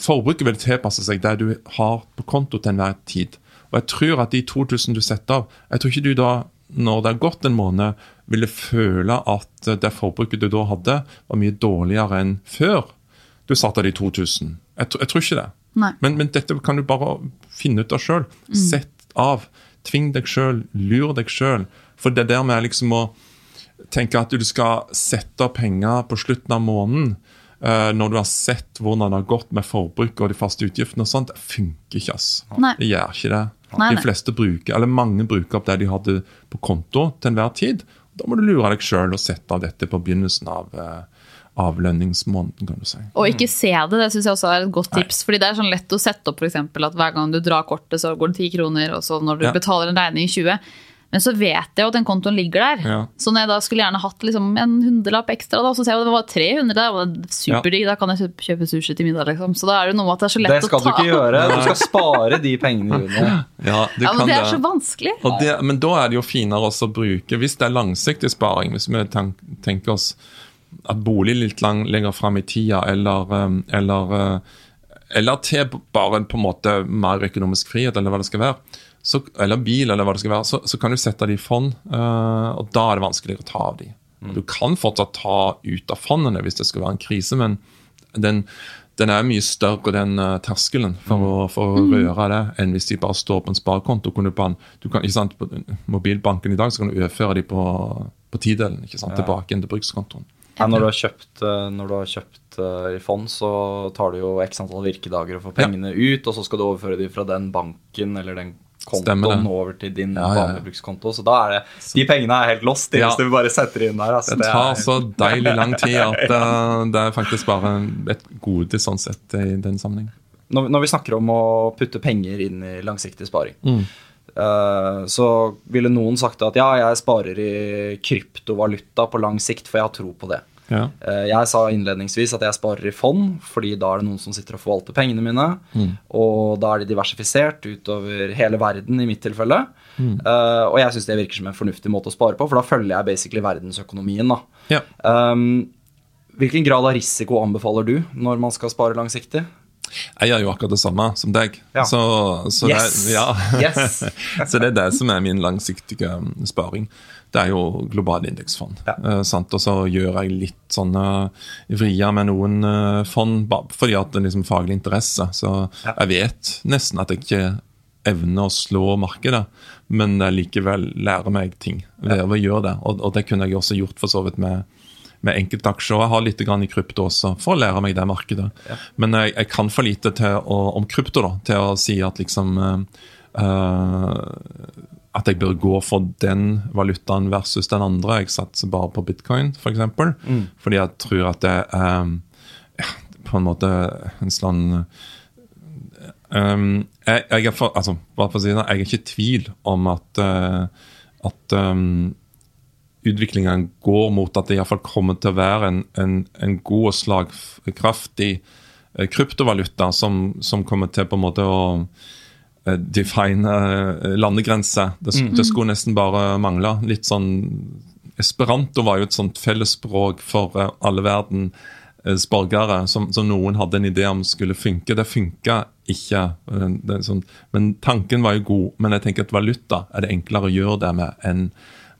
forbruket vil tilpasse seg det du har på konto til enhver tid. Og jeg tror at de 2000 du setter av, jeg tror ikke du da, når det har gått en måned, ville føle at det forbruket du da hadde, var mye dårligere enn før du satte av de 2000. Jeg, jeg tror ikke det. Men, men dette kan du bare finne ut av sjøl. Sett av. Tving deg sjøl. Lur deg sjøl. For det der med liksom å tenke at du skal sette penger på slutten av måneden, eh, når du har sett hvordan det har gått med forbruk og de faste utgiftene og sånt, det funker ikke. ass. Nei. Det gjør ikke det. Nei, De fleste bruker, eller mange bruker opp det de hadde på konto til enhver tid. Da må du lure deg sjøl og sette av dette på begynnelsen av, avlønningsmåneden. av kan du si. Og ikke se det, det syns jeg også er et godt tips. fordi det er sånn lett å sette opp for eksempel, at hver gang du drar kortet, så går det 10 kroner, og så når du Ja. betaler en regning i 20. Men så vet jeg jo at den kontoen ligger der. Ja. Så når jeg da skulle gjerne hatt liksom en hundrelapp ekstra, da, så ser jeg at det var 300 der. Og det er superdigg, da kan jeg kjøpe, sushi til middag. Liksom. Så da er det noe med at det er så lett å ta. Det skal du ikke gjøre. Du skal spare de pengene. June. Ja, du Ja, kan men det er så vanskelig. Og det, men da er det jo finere også å bruke, hvis det er langsiktig sparing, hvis vi tenker oss at bolig litt lang, lenger fram i tida, eller, eh, eller, eh, eller til bare på en måte mer økonomisk frihet, eller hva det skal være, så, eller bil, eller hva det skal være, så, så kan du sette dem i fond, Uh, og da er det vanskeligere å ta av de. Du kan fortsatt ta ut av fondene hvis det skal være en krise, men den, den er mye større, den uh, terskelen, for, å, for å røre det, enn hvis de bare står på en sparekonto. Kan du, på en, du kan, ikke sant, På mobilbanken i dag så kan du overføre de på, på tidelen ikke sant, tilbake igjen til brukskontoen. Ja, når du har kjøpt, eh, når du har kjøpt eh, i fond, så tar du jo x antall virkedager å få pengene ut, og så skal du overføre de fra den banken eller den kontoen over til din Ja, ja, ja. brukskonto. Så da er det De pengene er helt lost hvis du bare setter inn der. Altså, Det det tar er, så deilig lang tid at uh, det er faktisk bare et gode sånn sett i den sammenheng. når, når vi snakker om å putte penger inn i langsiktig sparing, Mm. uh, så ville noen sagt at ja, jeg sparer i kryptovaluta på lang sikt, for jeg har tro på det. Ja. Eh, Jeg sa innledningsvis at jeg sparer i fond, fordi da er det noen som sitter og forvalter pengene mine. Mm. Og da er de diversifisert utover hele verden, i mitt tilfelle. Mm. Uh, og jeg syns det virker som en fornuftig måte å spare på, for da følger jeg basically verdensøkonomien. da. Ja. Um, hvilken grad av risiko anbefaler du når man skal spare langsiktig? Jeg gjør jo akkurat det samme som deg. Ja. Så, så, Yes! det, ja. Yes! så det er det som er min langsiktige um, sparing. Det er jo globale indeksfond. Ja. Eh, sant? Og så gjør jeg litt sånne vrier med noen eh, fond fordi at det er liksom faglig interesse. Så Ja. jeg vet nesten at jeg ikke evner å slå markedet, men jeg likevel lærer meg ting ved å gjøre det. Og, og det kunne jeg også gjort for så vidt med med enkeltaksjer. Jeg har litt i krypto også, for å lære meg det markedet. Men jeg, jeg kan for lite til å, om krypto da, til å si at liksom uh, At jeg bør gå for den valutaen versus den andre. Jeg satser bare på bitcoin, f.eks. For eksempel, Fordi jeg tror at det er ja, på en måte en sånn Um, jeg, jeg, er for, altså, for si det, jeg er ikke i tvil om at, uh, at um, utviklingen går mot at det iallfall kommer til å være en, en, en god og slagkraftig eh, kryptovaluta som, som kommer til på en måte å define eh, landegrenser. Det, Mm. det skulle nesten bare mangle. Litt sånn Esperanto var jo et sånt fellesspråk for eh, alle verdens borgere, som, som noen hadde en idé om skulle funke. Det funka ikke. eh, Det, sånn, men tanken var jo god. Men jeg tenker at valuta er det enklere å gjøre det med enn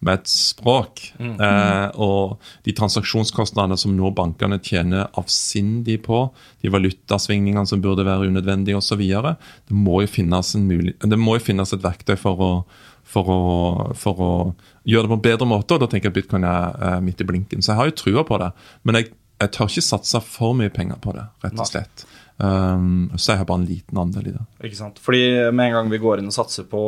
med et språk. Eh, og de transaksjonskostnadene som nå bankene tjener avsindig på, de valutasvingningene som burde være unødvendige osv. Det, må jo finnes en mulig- det må jo finnes et verktøy for å, for å, for å gjøre det på en bedre måte. og Da tenker jeg at bitcoin er eh, midt i blinken. Så jeg har jo trua på det. Men jeg, jeg tør ikke satse for mye penger på det, rett og slett. Um, så jeg har bare en liten andel i det. Ikke sant? Fordi med en gang vi går inn og satser på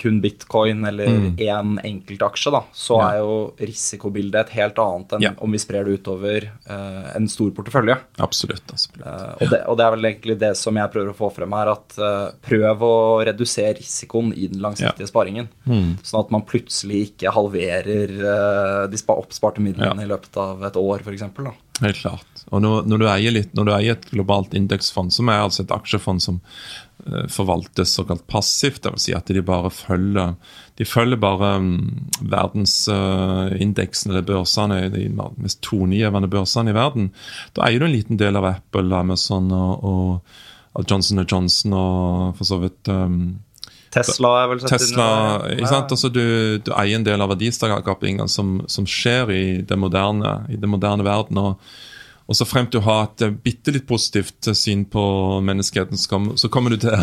kun bitcoin eller én enkelt aksje, da, så Mm. Ja. er jo risikobildet et helt annet enn Ja. om vi sprer det utover uh, en stor portefølje. Absolutt. absolutt. Uh, og, det, og det er vel egentlig det som jeg prøver å få frem her, at uh, prøv å redusere risikoen i den langsiktige sparingen. Mm. Sånn at man plutselig ikke halverer de oppsparte midlene i løpet av et år, f.eks. Helt klart. Og når, når, du eier litt, når du eier et globalt indeksfond, som er altså et aksjefond som eh, forvaltes såkalt passivt, vil si at de bare følger de følger bare um, verdensindeksen eller børsene, de mest tonegjevende børsene i verden. Da eier du en liten del av Apple, Amazon og, og Johnson Johnson og for så vidt um, Tesla er vel sett Tesla under- ikke sant? Altså, du, du eier en del av verdiskapingen som, som skjer i det moderne, i det moderne verden. og og så fremt du har et bitte litt positivt syn på menneskeheten, så kom- så kommer du til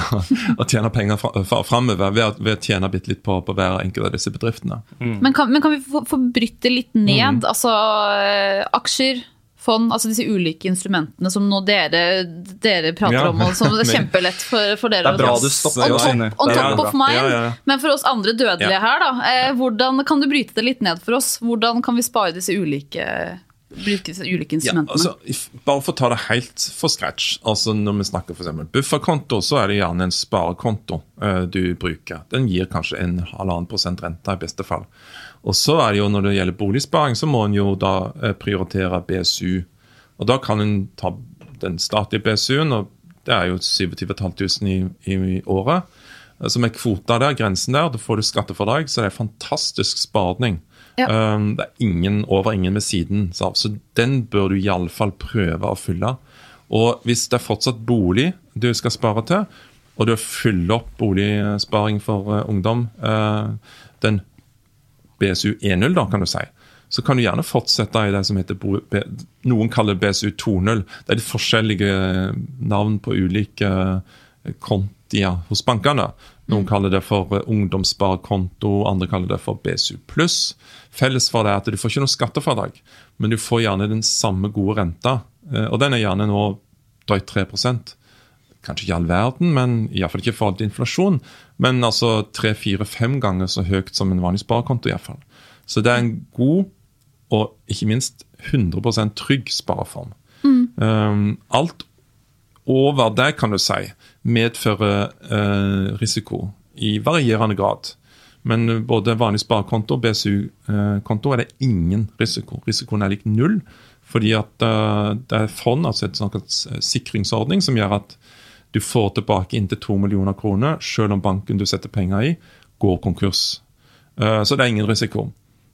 å, tjene penger fra, fra, framover ved, ved å tjene bitte litt på, på hver enkelt av disse bedriftene. Men kan, men kan vi få, få bryte litt Mm. ned? Altså eh, aksjer, fond, altså disse ulike instrumentene som nå dere, dere prater Ja. om, og som er kjempelett for, for dere. Det er bra du stopper On top, on Det top of mind. Ja, ja, ja. Men for oss andre dødelige Ja. her, da. Eh, hvordan kan du bryte det litt ned for oss? Hvordan kan vi spare disse ulike, bruke disse ulike Ja, instrumentene? altså, bare for å ta det helt for scratch. altså Når vi snakker eksempel bufferkonto, så er det gjerne en sparekonto uh, du bruker. Den gir kanskje en halvannen prosent rente i beste fall. Og så er det jo Når det gjelder boligsparing, så må en jo da eh, prioritere BSU. Og Da kan en ta den statlige BSU-en, og det er jo 27 500 i, i året. eh, Som er kvota der, grensen der. Da får du skattefordrag, så det er fantastisk sparing Ja. Um, det er ingen over, ingen ved siden. Så, så den bør du iallfall prøve å fylle. Og hvis det er fortsatt bolig du skal spare til, og du fyller opp boligsparing for uh, ungdom, uh, den BSU 1.0, da, kan du si, så kan du gjerne fortsette i det som heter Noen kaller BSU 2.0. Det er de forskjellige navn på ulike eh, kontier hos bankene. Noen kaller det for eh, ungdomssparekonto, andre kaller det for BSU pluss. Felles for det er at du får ikke noe skattefradrag, men du får gjerne den samme gode renta. Eh, Og den er gjerne nå drøyt 3 Kanskje ikke all verden, men iallfall ikke i forhold til inflasjon. Men altså tre-fire-fem ganger så høyt som en vanlig sparekonto. I hvert fall. Så det er en god og ikke minst 100% trygg spareform. Um, alt over det, kan du si, medfører uh, risiko i varierende grad. Men både vanlig sparekonto og BSU-konto er det ingen risiko. Risikoen er lik null, fordi at eh, det er fond, altså et sånt sikringsordning, som gjør at du får tilbake inntil to millioner kroner, selv om banken du setter penger i, går konkurs. Eh, Så det er ingen risiko.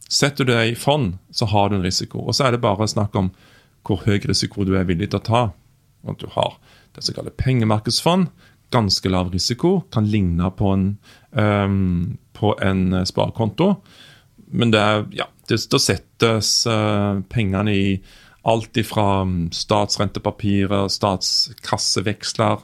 Setter du det i fond, så har du en risiko. Og så er det bare snakk om hvor høy risiko du er villig til å ta. At du har det som kalles pengemarkedsfond. Ganske lav risiko. Kan ligne på en, um, på en eh, sparekonto. Men det er, ja, det, da settes uh, pengene i alt ifra mm, statsrentepapirer, statskasseveksler,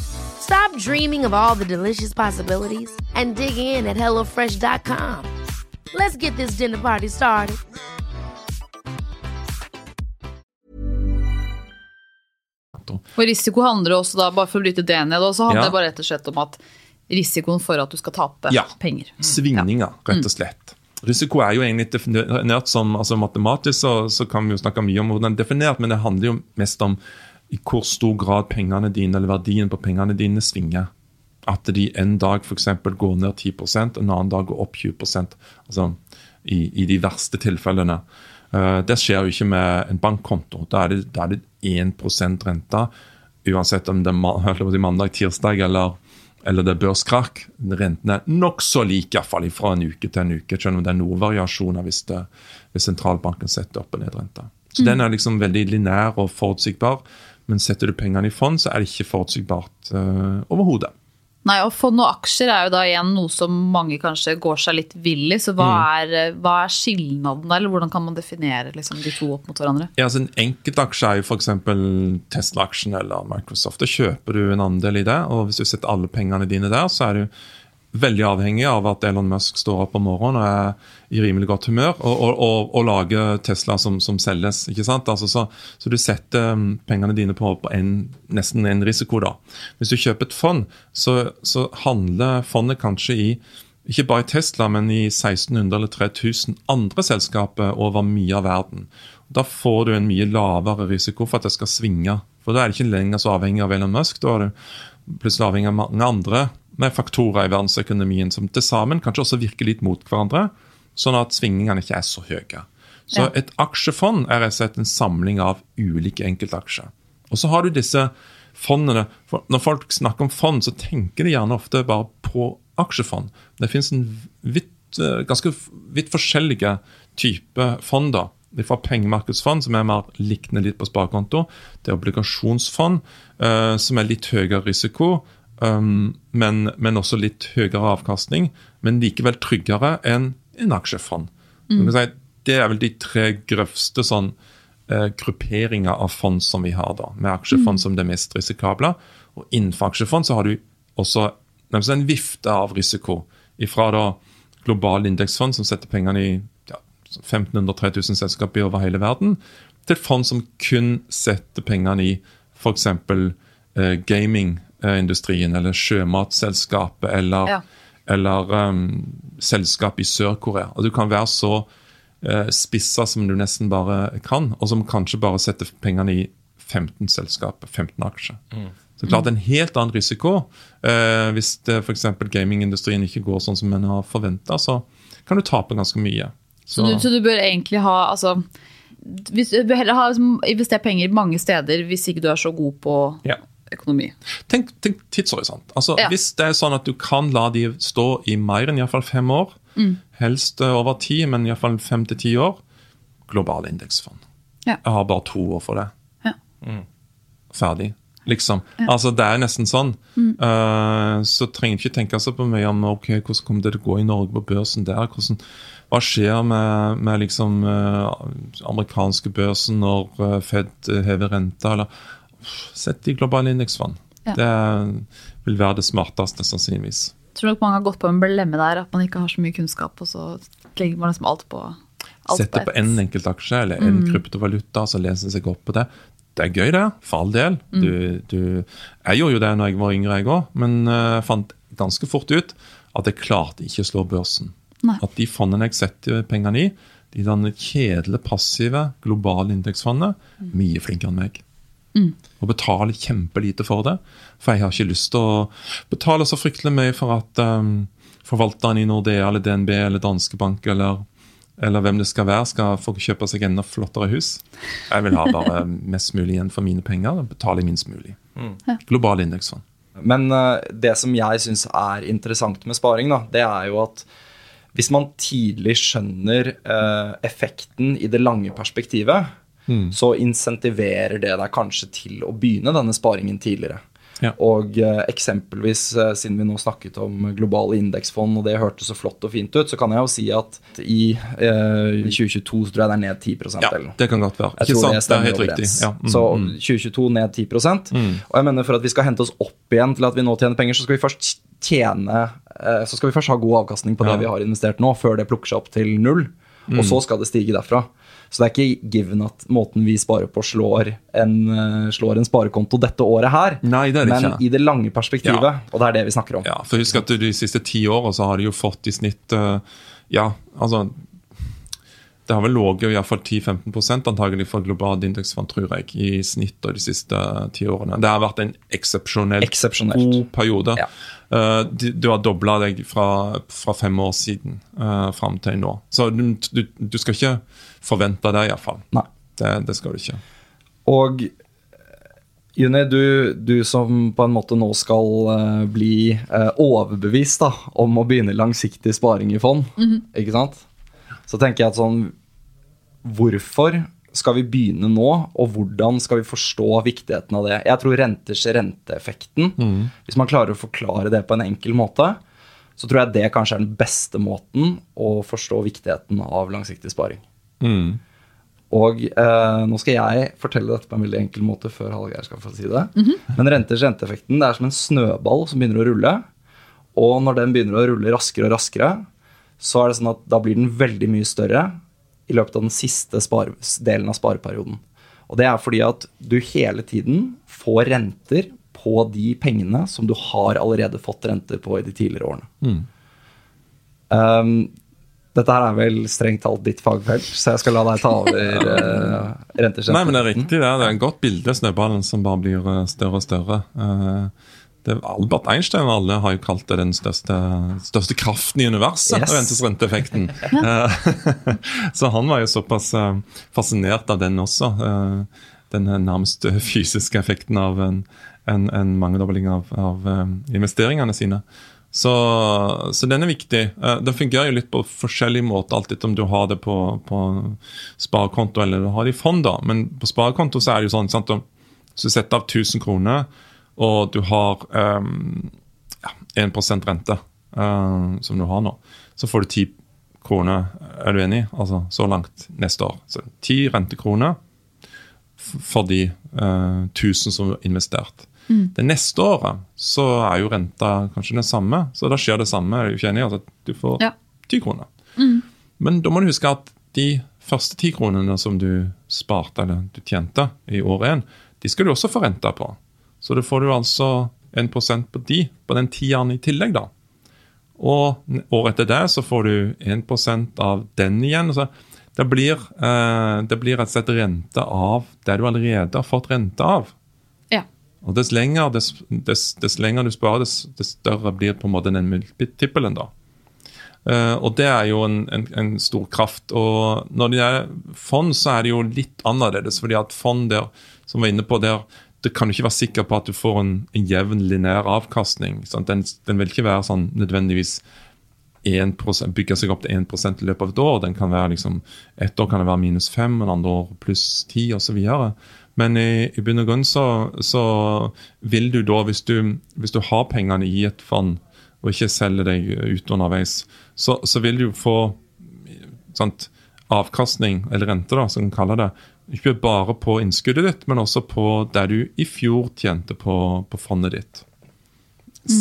Stop dreaming of all the delicious possibilities and dig in at HelloFresh.com. Let's get this dinner party started. Og risiko handler også da, bare for å bryte det ned, så handler Ja. det bare rett og slett om at risikoen for at du skal tape Ja. penger. Svingninger, rett og slett. Risiko er jo egentlig definert som altså Matematisk så, så kan vi jo snakke mye om hvordan det er definert, men det handler jo mest om i hvor stor grad pengene dine, eller verdien på pengene dine svinger. At de en dag f.eks. går ned 10% en annen dag går opp 20% altså i, i de verste tilfellene. Uh, det skjer jo ikke med en bankkonto. Da er det, da er det 1% rente, uansett om det er mandag, tirsdag eller, eller det er børskrakk. Rentene er nokså like, iallfall fra en uke til en uke, selv om det er noen variasjoner hvis, det, hvis sentralbanken setter opp og ned renta. Så den er liksom veldig linær og forutsigbar. Men setter du pengene i fond, så er det ikke forutsigbart uh, overhodet. Nei, og Fond og aksjer er jo da igjen noe som mange kanskje går seg litt vill i. Så hva, Mm. er, eh, hva er skilnaden der, eller hvordan kan man definere liksom, de to opp mot hverandre? Ja, altså En enkeltaksje er jo f.eks. Tesla-aksjen eller Microsoft. Da kjøper du en andel i det, og hvis du setter alle pengene dine der, så er du veldig avhengig av at Elon Musk står opp om morgenen og er i rimelig godt humør og, og, og, og lager Tesla som, som selges. ikke sant? Altså, så, så du setter um, pengene dine på, på en, nesten en risiko. da. Hvis du kjøper et fond, så, så handler fondet kanskje i ikke bare i Tesla, men i 1600 eller 3000 andre selskaper over mye av verden. Da får du en mye lavere risiko for at det skal svinge. For da er det ikke lenger så avhengig av Elon Musk. Da er du plutselig avhengig av mange andre med faktorer i verdensøkonomien som til sammen kanskje også virker litt mot hverandre, sånn at svingningene ikke er så høye. Så et aksjefond er en samling av ulike enkeltaksjer. Og så har du disse fondene. Når folk snakker om fond, så tenker de gjerne ofte bare på aksjefond. Det finnes en vidt, eh, ganske vidt forskjellige typer fonder. Det er fra pengemarkedsfond, som er mer likner litt på sparekonto. Det er obligasjonsfond, eh, som er litt høyere risiko, um, men, men også litt høyere avkastning. Men likevel tryggere enn en aksjefond. Mm. si, det er vel de tre grøvste sånn uh, grupperinger av fond som vi har, da, med aksjefond som det mest risikable. Og innenfor aksjefond så har du også en vifte av risiko. Ifra da globale indeksfond som setter pengene i ja, 1500-3000 selskaper over hele verden, til fond som kun setter pengene i f.eks. Eh, gamingindustrien eller sjømatselskapet eller, Ja. eller um, selskap i Sør-Korea. Og Du kan være så uh, spissa som du nesten bare kan, og som kanskje bare setter pengene i 15 selskaper, 15 aksjer. Så klart en helt annen risiko. uh, hvis det f.eks. gamingindustrien ikke går sånn som en har forventa, så kan du tape ganske mye. Så du, så du bør egentlig ha altså, hvis, Du bør heller ha liksom, investert penger mange steder hvis ikke du er så god på Ja. Økonomi. Tenk, tenk tidshorisont. Altså, Ja. Hvis det er sånn at du kan la de stå i mer enn i fall fem år, helst eh, over ti, men iallfall fem til ti år, globale indeksfond. Ja. Jeg har bare to år for det. Ja. Ferdig. Liksom. Altså, Det er nesten sånn. Eh, så trenger ikke tenke så på mye om ok, hvordan kommer det til å gå i Norge på børsen der. Hvordan, hva skjer med, med liksom eh, amerikanske børsen når eh, Fed hever renta? eller Sett i globale indeksfond. Ja. Det vil være det smarteste, sannsynligvis. Tror nok mange har gått på en blemme der, at man ikke har så mye kunnskap, og så legger man liksom alt på alt Sette på én en enkelt aksje eller en kryptovaluta, så leser seg opp på det. Det er gøy, det. For all del. Du, du, jeg gjorde jo det når jeg var yngre, jeg òg, men eh, jeg fant ganske fort ut at jeg klarte ikke å slå børsen. Nei. At de fondene jeg setter pengene i, de kjedelige, passive, globale indeksfondene, mye flinkere enn meg. Og betaler kjempelite for det. For jeg har ikke lyst til å betale så fryktelig mye for at um, forvalteren i Nordea eller DNB eller Danske Bank eller, eller hvem det skal være, skal få kjøpe seg enda flottere hus. Jeg vil ha bare mest mulig igjen for mine penger og betale minst mulig. Global indeksfond. Men uh, det som jeg syns er interessant med sparing, da, det er jo at hvis man tidlig skjønner uh, effekten i det lange perspektivet, så insentiverer det deg kanskje til å begynne denne sparingen tidligere. Ja. Og eh, eksempelvis, eh, siden vi nå snakket om globale indeksfond, og det hørtes så flott og fint ut, så kan jeg jo si at i eh, 2022 så tror jeg det er ned 10 Ja, eller noe. det kan godt være. Jeg Ikke sant? det Det er helt riktig. Ja. Mm, Så mm. 2022 ned 10 mm. Og jeg mener for at vi skal hente oss opp igjen til at vi nå tjener penger, så skal vi først tjene eh, Så skal vi først ha god avkastning på Ja. det vi har investert nå, før det plukker seg opp til null. Mm. Og så skal det stige derfra. Så det er ikke given at måten vi sparer på, slår en, eh, slår en sparekonto dette året her. Nei, det det Men ikke. i det lange perspektivet, Ja. og det er det vi snakker om. Ja, for husk at de siste ti årene så har de jo fått i snitt eh, Ja, altså Det har vel ligget iallfall 10-15% antagelig for globalt indeksfond, tror jeg, i snitt de siste ti årene. Det har vært en Eksepsjonelt. god periode. Ja. Uh, du, du har dobla deg fra, fra fem år siden uh, fram til nå. Så du, du, du skal ikke forvente det, iallfall. Det, det skal du ikke. Og Juni, du, du som på en måte nå skal uh, bli uh, overbevist da, om å begynne langsiktig sparing i fond, ikke sant? Så tenker jeg at sånn Hvorfor skal vi begynne nå, og hvordan skal vi forstå viktigheten av det? Jeg tror renters renteeffekten, hvis man klarer å forklare det på en enkel måte, så tror jeg det kanskje er den beste måten å forstå viktigheten av langsiktig sparing. Mm. Og eh, nå skal jeg fortelle dette på en veldig enkel måte før Hallgeir skal få si det. Men renters renteeffekten det er som en snøball som begynner å rulle. Og når den begynner å rulle raskere og raskere, så er det sånn at da blir den veldig mye større i løpet av den siste spare, delen av spareperioden. Og det er fordi at du hele tiden får renter på de pengene som du har allerede fått renter på i de tidligere årene. Um, dette her er vel strengt talt ditt fagfelt, så jeg skal la deg ta over uh, renters Nei, men det er riktig. Det er, det er en godt bilde, snøballen som bare blir eh, større og større. Uh, det, Albert Einstein og alle har jo kalt det den største, største kraften i universet. Yes. rentes renteeffekten. Eh, så han var jo såpass eh, fascinert av den også. eh, den nærmest fysiske effekten av en, en, en mangedobling av, av eh, investeringene sine. Så, så den er viktig. Eh, Den fungerer jo litt på forskjellig måte, alt etter om du har det på, på sparekonto eller du har det i fond. da. Men på sparekonto så er det jo sånn sant, så du setter av 1000 kroner, og du har um, ja, 1 rente, um, som du har nå, så får du 10 kroner. Er du enig? Altså så langt neste år. Så 10 rentekroner for de uh, 1000 som du har investert. Det neste året så er jo renta kanskje den samme, så da skjer det samme. Er du ikke enig? Altså, du får Ja. 10 kroner. Men da må du huske at de første 10 kronene som du sparte, eller du tjente i år én, de skal du også få renta på. Så da får du altså 1% på de, på den tieren i tillegg, da. Og året etter det så får du 1% av den igjen. Så Det blir, eh, det blir rett og slett rente av det du allerede har fått rente av. Og Dess lenger, dess, dess, dess lenger du sparer, dess, dess større blir på en måte den multiplen da. Uh, og det er jo en, en, en stor kraft. Og når det er fond, så er det jo litt annerledes. fordi at fond der, som var inne på der, det kan du ikke være sikker på at du får en, en jevn, lineær avkastning. Den, den vil ikke være sånn nødvendigvis 1%, bygge seg opp til 1% i løpet av et år. Den kan være liksom, Et år kan det være minus 5, en andre år pluss 10 osv. Men i, i bunn og grunn så, så, vil du da, hvis du, hvis du har pengene i et fond, og ikke selger deg ut underveis, så, så vil du få sant, avkastning, eller rente, da, som vi kaller det, ikke bare på innskuddet ditt, men også på det du i fjor tjente på, på fondet ditt.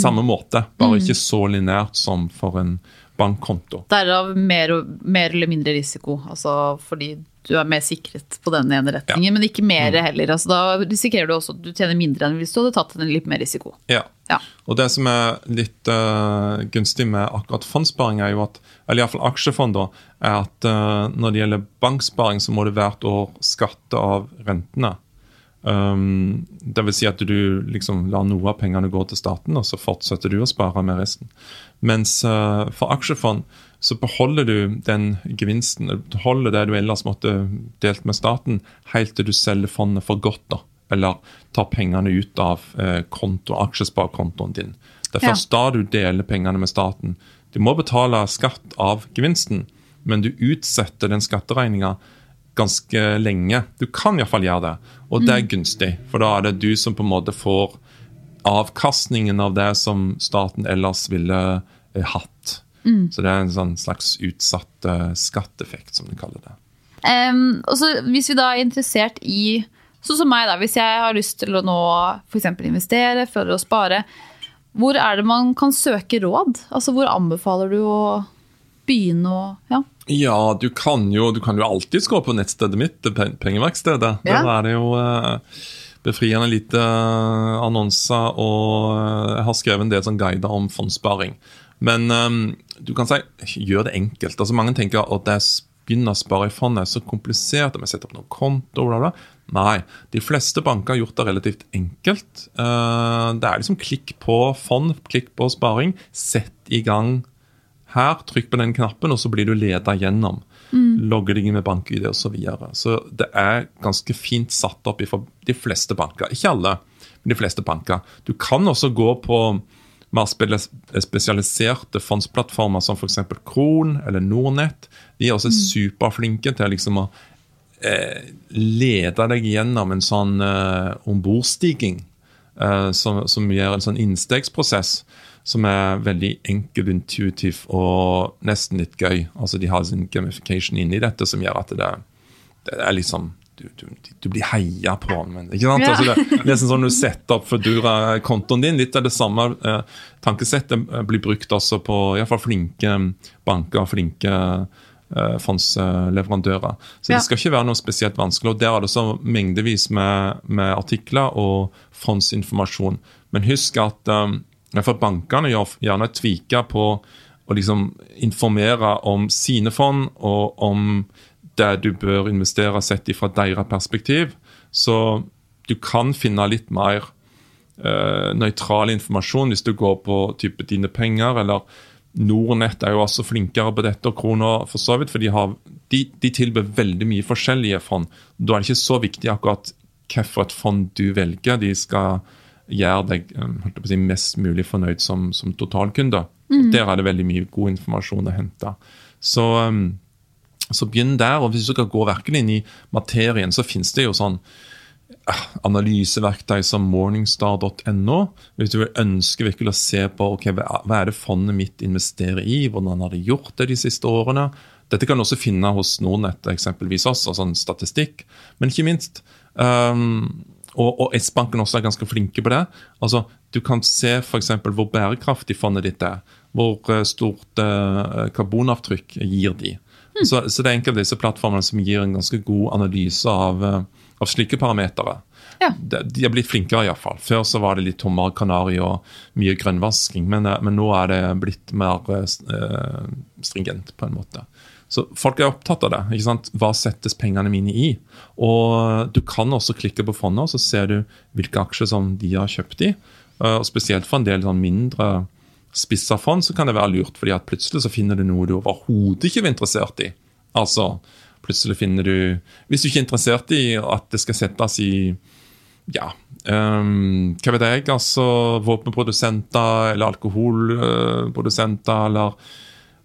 Samme måte, bare ikke så linært som for en bankkonto. Derav mer, mer eller mindre risiko, altså fordi du er mer sikret på den ene retningen, men ikke mer heller. Altså, da risikerer du også at du tjener mindre enn hvis du hadde tatt en litt mer risiko. Ja. Ja. Og det som er litt uh, gunstig med akkurat fondssparing, er jo at, eller iallfall aksjefond, da, er at uh, når det gjelder banksparing, så må du hvert år skatte av rentene. Um, det vil si at du liksom lar noe av pengene gå til staten, og så fortsetter du å spare med resten. Mens uh, for aksjefond så beholder du den gevinsten, du beholder det du ellers måtte delt med staten, helt til du selger fondet for godt. da eller tar pengene ut av eh, konto, aksjesparekontoen din. Det er Ja. først da du deler pengene med staten. Du må betale skatt av gevinsten, men du utsetter den skatteregninga ganske lenge. Du kan iallfall gjøre det, og det er gunstig. For da er det du som på en måte får avkastningen av det som staten ellers ville eh, hatt. Så det er en sånn slags utsatt uh, skatteeffekt, som de kaller det. Um, og så hvis vi da er interessert i Sånn som meg, da. Hvis jeg har lyst til å nå f.eks. investere for å spare, hvor er det man kan søke råd? Altså hvor anbefaler du å begynne å Ja. Ja, du kan jo, du kan jo alltids gå på nettstedet mitt, det Pengeverkstedet. Ja. Der er det jo uh, befriende lite eh, annonser, og jeg har skrevet en del sånn guider om fondssparing. Men um, du kan si gjør det enkelt. Altså Mange tenker at det å begynne å spare i fond er så komplisert, jeg må sette opp noen konto, bla, bla. Nei, de fleste banker har gjort det relativt enkelt. Eh, Det er liksom klikk på fond, klikk på sparing, sett i gang her, trykk på den knappen, og så blir du leda gjennom. Logger deg inn med bank-ID osv. Så, videre. så det er ganske fint satt opp for de fleste banker. Ikke alle, men de fleste banker. Du kan også gå på mer spesialiserte fondsplattformer som f.eks. Kron eller Nordnett. De er også superflinke til liksom å eh, lede deg gjennom en sånn eh, ombordstiging eh, som, som gjør en sånn innstegsprosess som er veldig enkel, intuitiv og nesten litt gøy. Altså De har sin gamification inni dette som gjør at det, det er liksom du, du, du blir heia på. Men, ikke sant? Ja. Altså det, nesten sånn du setter opp Foodora-kontoen din. Litt av det samme eh, tankesettet eh, blir brukt også på i hvert fall flinke banker, og flinke eh, fondsleverandører. Så Ja. det skal ikke være noe spesielt vanskelig. og Der er det så mengdevis med, med artikler og fondsinformasjon. Men husk at eh, bankene gjør gjerne tviker på å liksom informere om sine fond og om det du bør investere sett fra deres perspektiv. Så du kan finne litt mer uh, nøytral informasjon hvis du går på type dine penger, eller Nordnett er jo også flinkere på dette, og Kroner for så vidt, for de, har, de, de tilbyr veldig mye forskjellige fond. Da er det ikke så viktig akkurat hvilket fond du velger. De skal gjøre deg å si, mest mulig fornøyd som, som totalkunde. Mm. Der er det veldig mye god informasjon å hente. Så, um, så begynn der. og Hvis du skal gå virkelig inn i materien, så finnes det jo sånn eh, analyseverktøy som morningstar.no. Hvis du ønsker virkelig å se på ok, hva er det fondet mitt investerer i, hvordan har de gjort det de siste årene. Dette kan du også finne hos Nordnett, eksempelvis også, sånn statistikk. Men ikke minst um, og, og S-banken også er ganske flinke på det. Altså, Du kan se f.eks. hvor bærekraftig fondet ditt er. Hvor eh, stort uh, karbonavtrykk gir de. Så, så det er enkelte av disse plattformene som gir en ganske god analyse av, eh, av slike parametere. Ja. De, de er blitt flinkere, iallfall. Før så var det litt tommere kanari og mye grønnvasking, men, eh, men nå er det blitt mer eh, stringent, på en måte. Så folk er opptatt av det. ikke sant? Hva settes pengene mine i? Og Du kan også klikke på fondet, og så ser du hvilke aksjer som de har kjøpt i. Eh, og Spesielt for en del sånn mindre spissa fond så kan det være lurt, fordi at plutselig så finner du noe du overhodet ikke er interessert i. Altså, plutselig finner du Hvis du ikke er interessert i at det skal settes i ja, um, hva vet jeg, altså våpenprodusenter eller alkoholprodusenter eller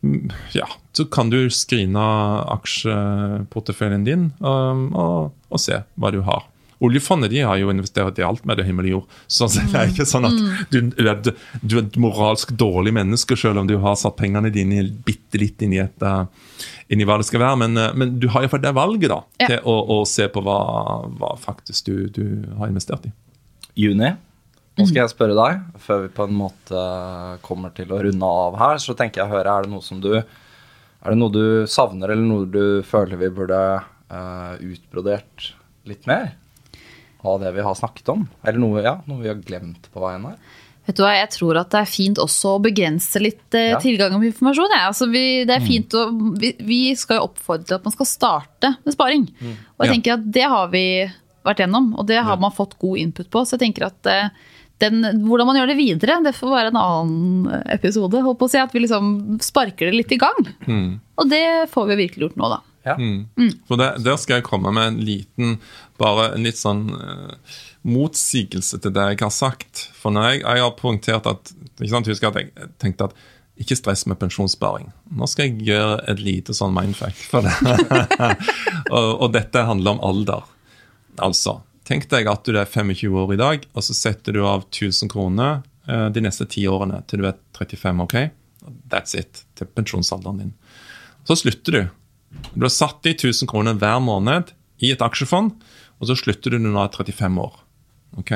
mm, Ja, så kan du skrine aksjeporteføljen din um, og, og, se hva du har. Oljefondet de har jo investert i alt med det himmel og jord. Så det er ikke sånn at du, du, er, du er et moralsk dårlig menneske selv om du har satt pengene dine bitte litt inn i, et, uh, inn i hva det skal være. Men, uh, men du har iallfall det valget da, ja. til å, å, se på hva, hva faktisk du, du, har investert i. Juni, nå skal jeg spørre deg, før vi på en måte kommer til å runde av her, så tenker jeg å høre, er det noe som du er det noe du savner, eller noe du føler vi burde uh, utbrodert litt mer? Av det vi har snakket om? Eller noe, ja, noe vi har glemt på veien her? Vet du hva, Jeg tror at det er fint også å begrense litt eh, ja. tilgang på informasjon. Ja. Altså, vi, det er mm. fint å, vi, vi, skal jo oppfordre til at man skal starte med sparing. Mm. Og jeg ja. tenker at det har vi vært gjennom, og det har man fått god input på. Så jeg tenker at eh, den, hvordan man gjør det videre, det får være en annen episode. Håper å si At vi liksom sparker det litt i gang. Mm. Og det får vi virkelig gjort nå, da. Ja. Mm. Mm. For det, Der skal jeg komme med en liten, bare en litt sånn uh, motsigelse til det jeg har sagt. For når jeg, jeg har poengtert at ikke sant, Husk at jeg tenkte at ikke stress med pensjonssparing. Nå skal jeg gjøre et lite sånn mindfuck for det. og, og, dette handler om alder. Altså, tenk deg at du er 25 år i dag, og så setter du av 1000 kroner uh, de neste ti årene til du er 35. ok? That's it. Til pensjonsalderen din. Så slutter du. Du har satt i 1000 kroner hver måned i et aksjefond, og så slutter du når du er 35 år. Ok?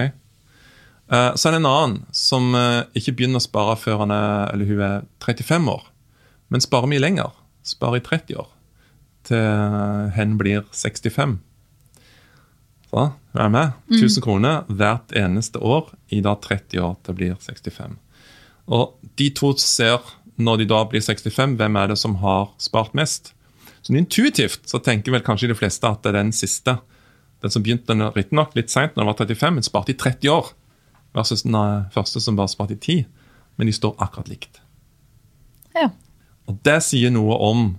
Eh, så er det en annen som eh, ikke begynner å spare før han er, eller hun er 35 år, men sparer mye lenger. Sparer i 30 år. Til hen blir 65. Så, hun er med? 1000 mm. kroner hvert eneste år i da 30 år til blir 65. Og de to ser, når de da blir 65, hvem er det som har spart mest? Sånn Intuitivt så tenker vel kanskje de fleste at det er den siste. Den som begynte riktignok litt seint, når den var 35, men sparte i 30 år. Versus den eh, første som bare sparte i 10. Men de står akkurat likt. Ja. Og Det sier noe om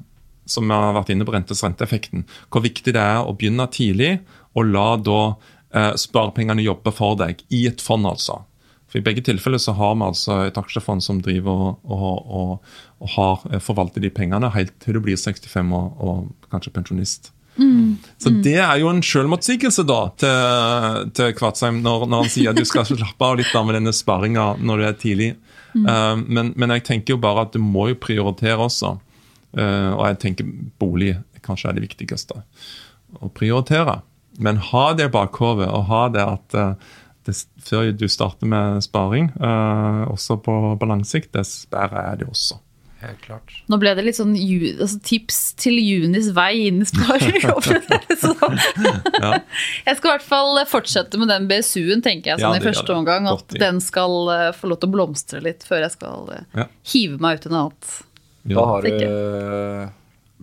som vi har vært inne på rentes renteeffekten, hvor viktig det er å begynne tidlig og la da eh, sparepengene jobbe for deg, i et fond, altså. For I begge tilfeller så har vi altså et aksjefond som driver og, og, og, og har, eh, forvalter de pengene helt til du blir 65 og, kanskje pensjonist. Mm. Så det er jo en selvmotsigelse da til, til Kvartsheim når, når, han sier at du skal slappe av litt da med denne sparinga når du er tidlig. Mm. Uh, men, men, jeg tenker jo bare at du må jo prioritere også. Uh, og jeg tenker bolig kanskje er det viktigste å prioritere. Men ha det i bakhodet, og ha det at uh, det, før du starter med sparing, uh, også på, på lang sikt, dess bedre er det også. Helt klart. Nå ble det litt sånn altså, tips til Junis vei inn i sparing. ja. Jeg skal i hvert fall fortsette med den BSU-en, tenker jeg, sånn ja, i første omgang. At den skal uh, få lov til å blomstre litt før jeg skal uh, ja. hive meg ut i noe annet. Da har du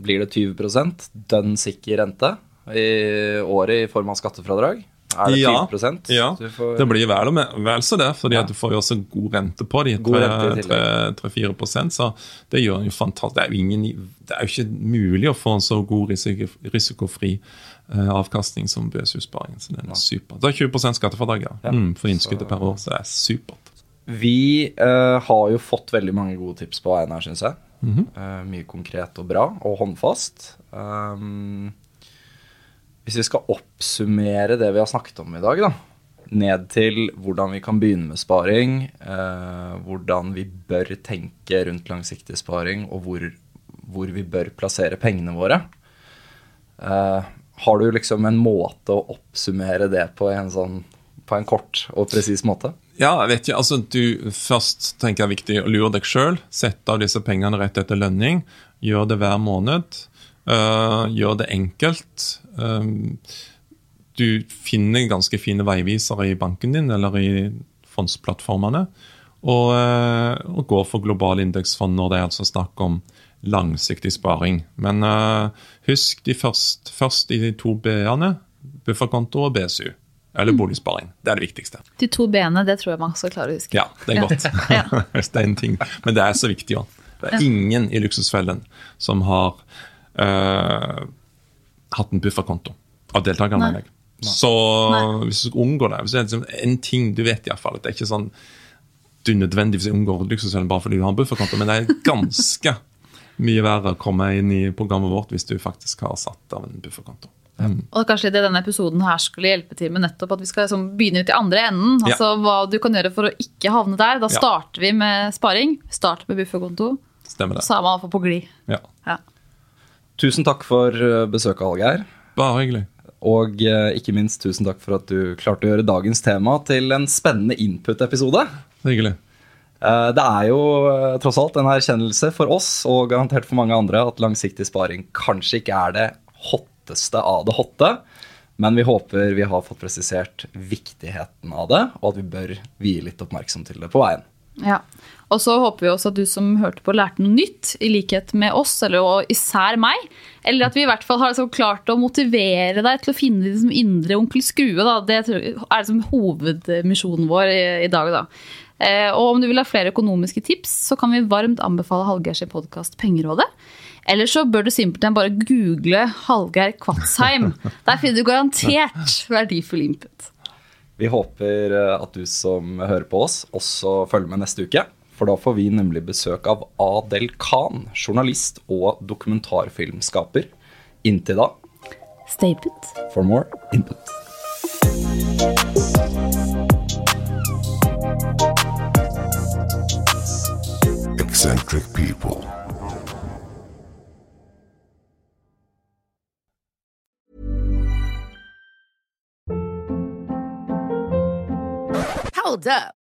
Blir det 20 dønn sikker rente i året i form av skattefradrag? Er det 10 Ja, ja. Får... det blir vel, vel så det. fordi ja. du får jo også god rente på de, 3-4% Så det gjør jo fantastisk. Det er, jo ingen, det er jo ikke mulig å få en så god risiko, risikofri uh, avkastning som BSU-sparingen. Så det er supert. Det er 20 skattefradrag ja. mm, for innskuddet per år, så det er supert. Vi uh, har jo fått veldig mange gode tips på veien her, syns jeg. Mm -hmm. uh, mye konkret og bra, og håndfast. Um, hvis vi skal oppsummere det vi har snakket om i dag, da, ned til hvordan vi kan begynne med sparing, eh, hvordan vi bør tenke rundt langsiktig sparing, og hvor, hvor vi bør plassere pengene våre. Eh, har du liksom en måte å oppsummere det på en, sånn, på en kort og presis måte? Ja, jeg vet ikke. Altså, du Først tenker jeg viktig å lure deg sjøl. Sette av disse pengene rett etter lønning. Gjør det hver måned. Uh, gjør det enkelt. Um, du finner ganske fine veivisere i banken din eller i fondsplattformene. Og, uh, og gå for globale indeksfond når det er altså snakk om langsiktig sparing. Men uh, husk de først, først i de to B-ene, bufferkonto og BSU. Eller boligsparing. Det er det viktigste. De to b-ene, det tror jeg man skal klare å huske. Ja, det er godt. Det er en ting. Men det er så viktig òg. Det er ingen i Luksusfellen som har eh, hatt en bufferkonto av deltakerne. Nei. jeg. Så hvis du unngår det hvis det er liksom en ting du vet iallfall, det er ikke sånn du nødvendigvis unngår Luksusfellen bare fordi du har en bufferkonto, men det er ganske mye verre å komme inn i programmet vårt hvis du faktisk har satt av en bufferkonto. Og kanskje det denne episoden her skulle hjelpe til med nettopp at vi skal liksom begynne ut i andre enden. Ja. Altså hva du kan gjøre for å ikke havne der. Da Ja. starter vi med sparing. Start med bufferkonto. Stemmer det. Så er man iallfall på glid. Ja. Ja. Tusen takk for eh, besøket, Hallgeir. Bare hyggelig. Og eh, ikke minst tusen takk for at du klarte å gjøre dagens tema til en spennende input-episode. Hyggelig. Eh, Det er jo tross alt en erkjennelse for oss, og garantert for mange andre, at langsiktig sparing kanskje ikke er det hotteste av det hotte. Men vi håper vi har fått presisert viktigheten av det, og at vi bør vie litt oppmerksom til det på veien. Ja. Og så håper vi også at du som hørte på, lærte noe nytt, i likhet med oss, eller og især meg. Eller at vi i hvert fall har liksom klart å motivere deg til å finne liksom indre onkel Skrue. Da. Det er liksom hovedmisjonen vår i, i dag. Da. Eh, og om du vil ha flere økonomiske tips, så kan vi varmt anbefale Hallgeirs podkast Pengerådet. Eller så bør du simpelthen bare google Hallgeir Kvatsheim. Der finner du garantert verdifull input. Vi håper eh, at du som hører på oss, også følger med neste uke. For da får vi nemlig besøk av Adel Khan, journalist og dokumentarfilmskaper. Inntil da, Stay put. for more input. eccentric people. Hold up.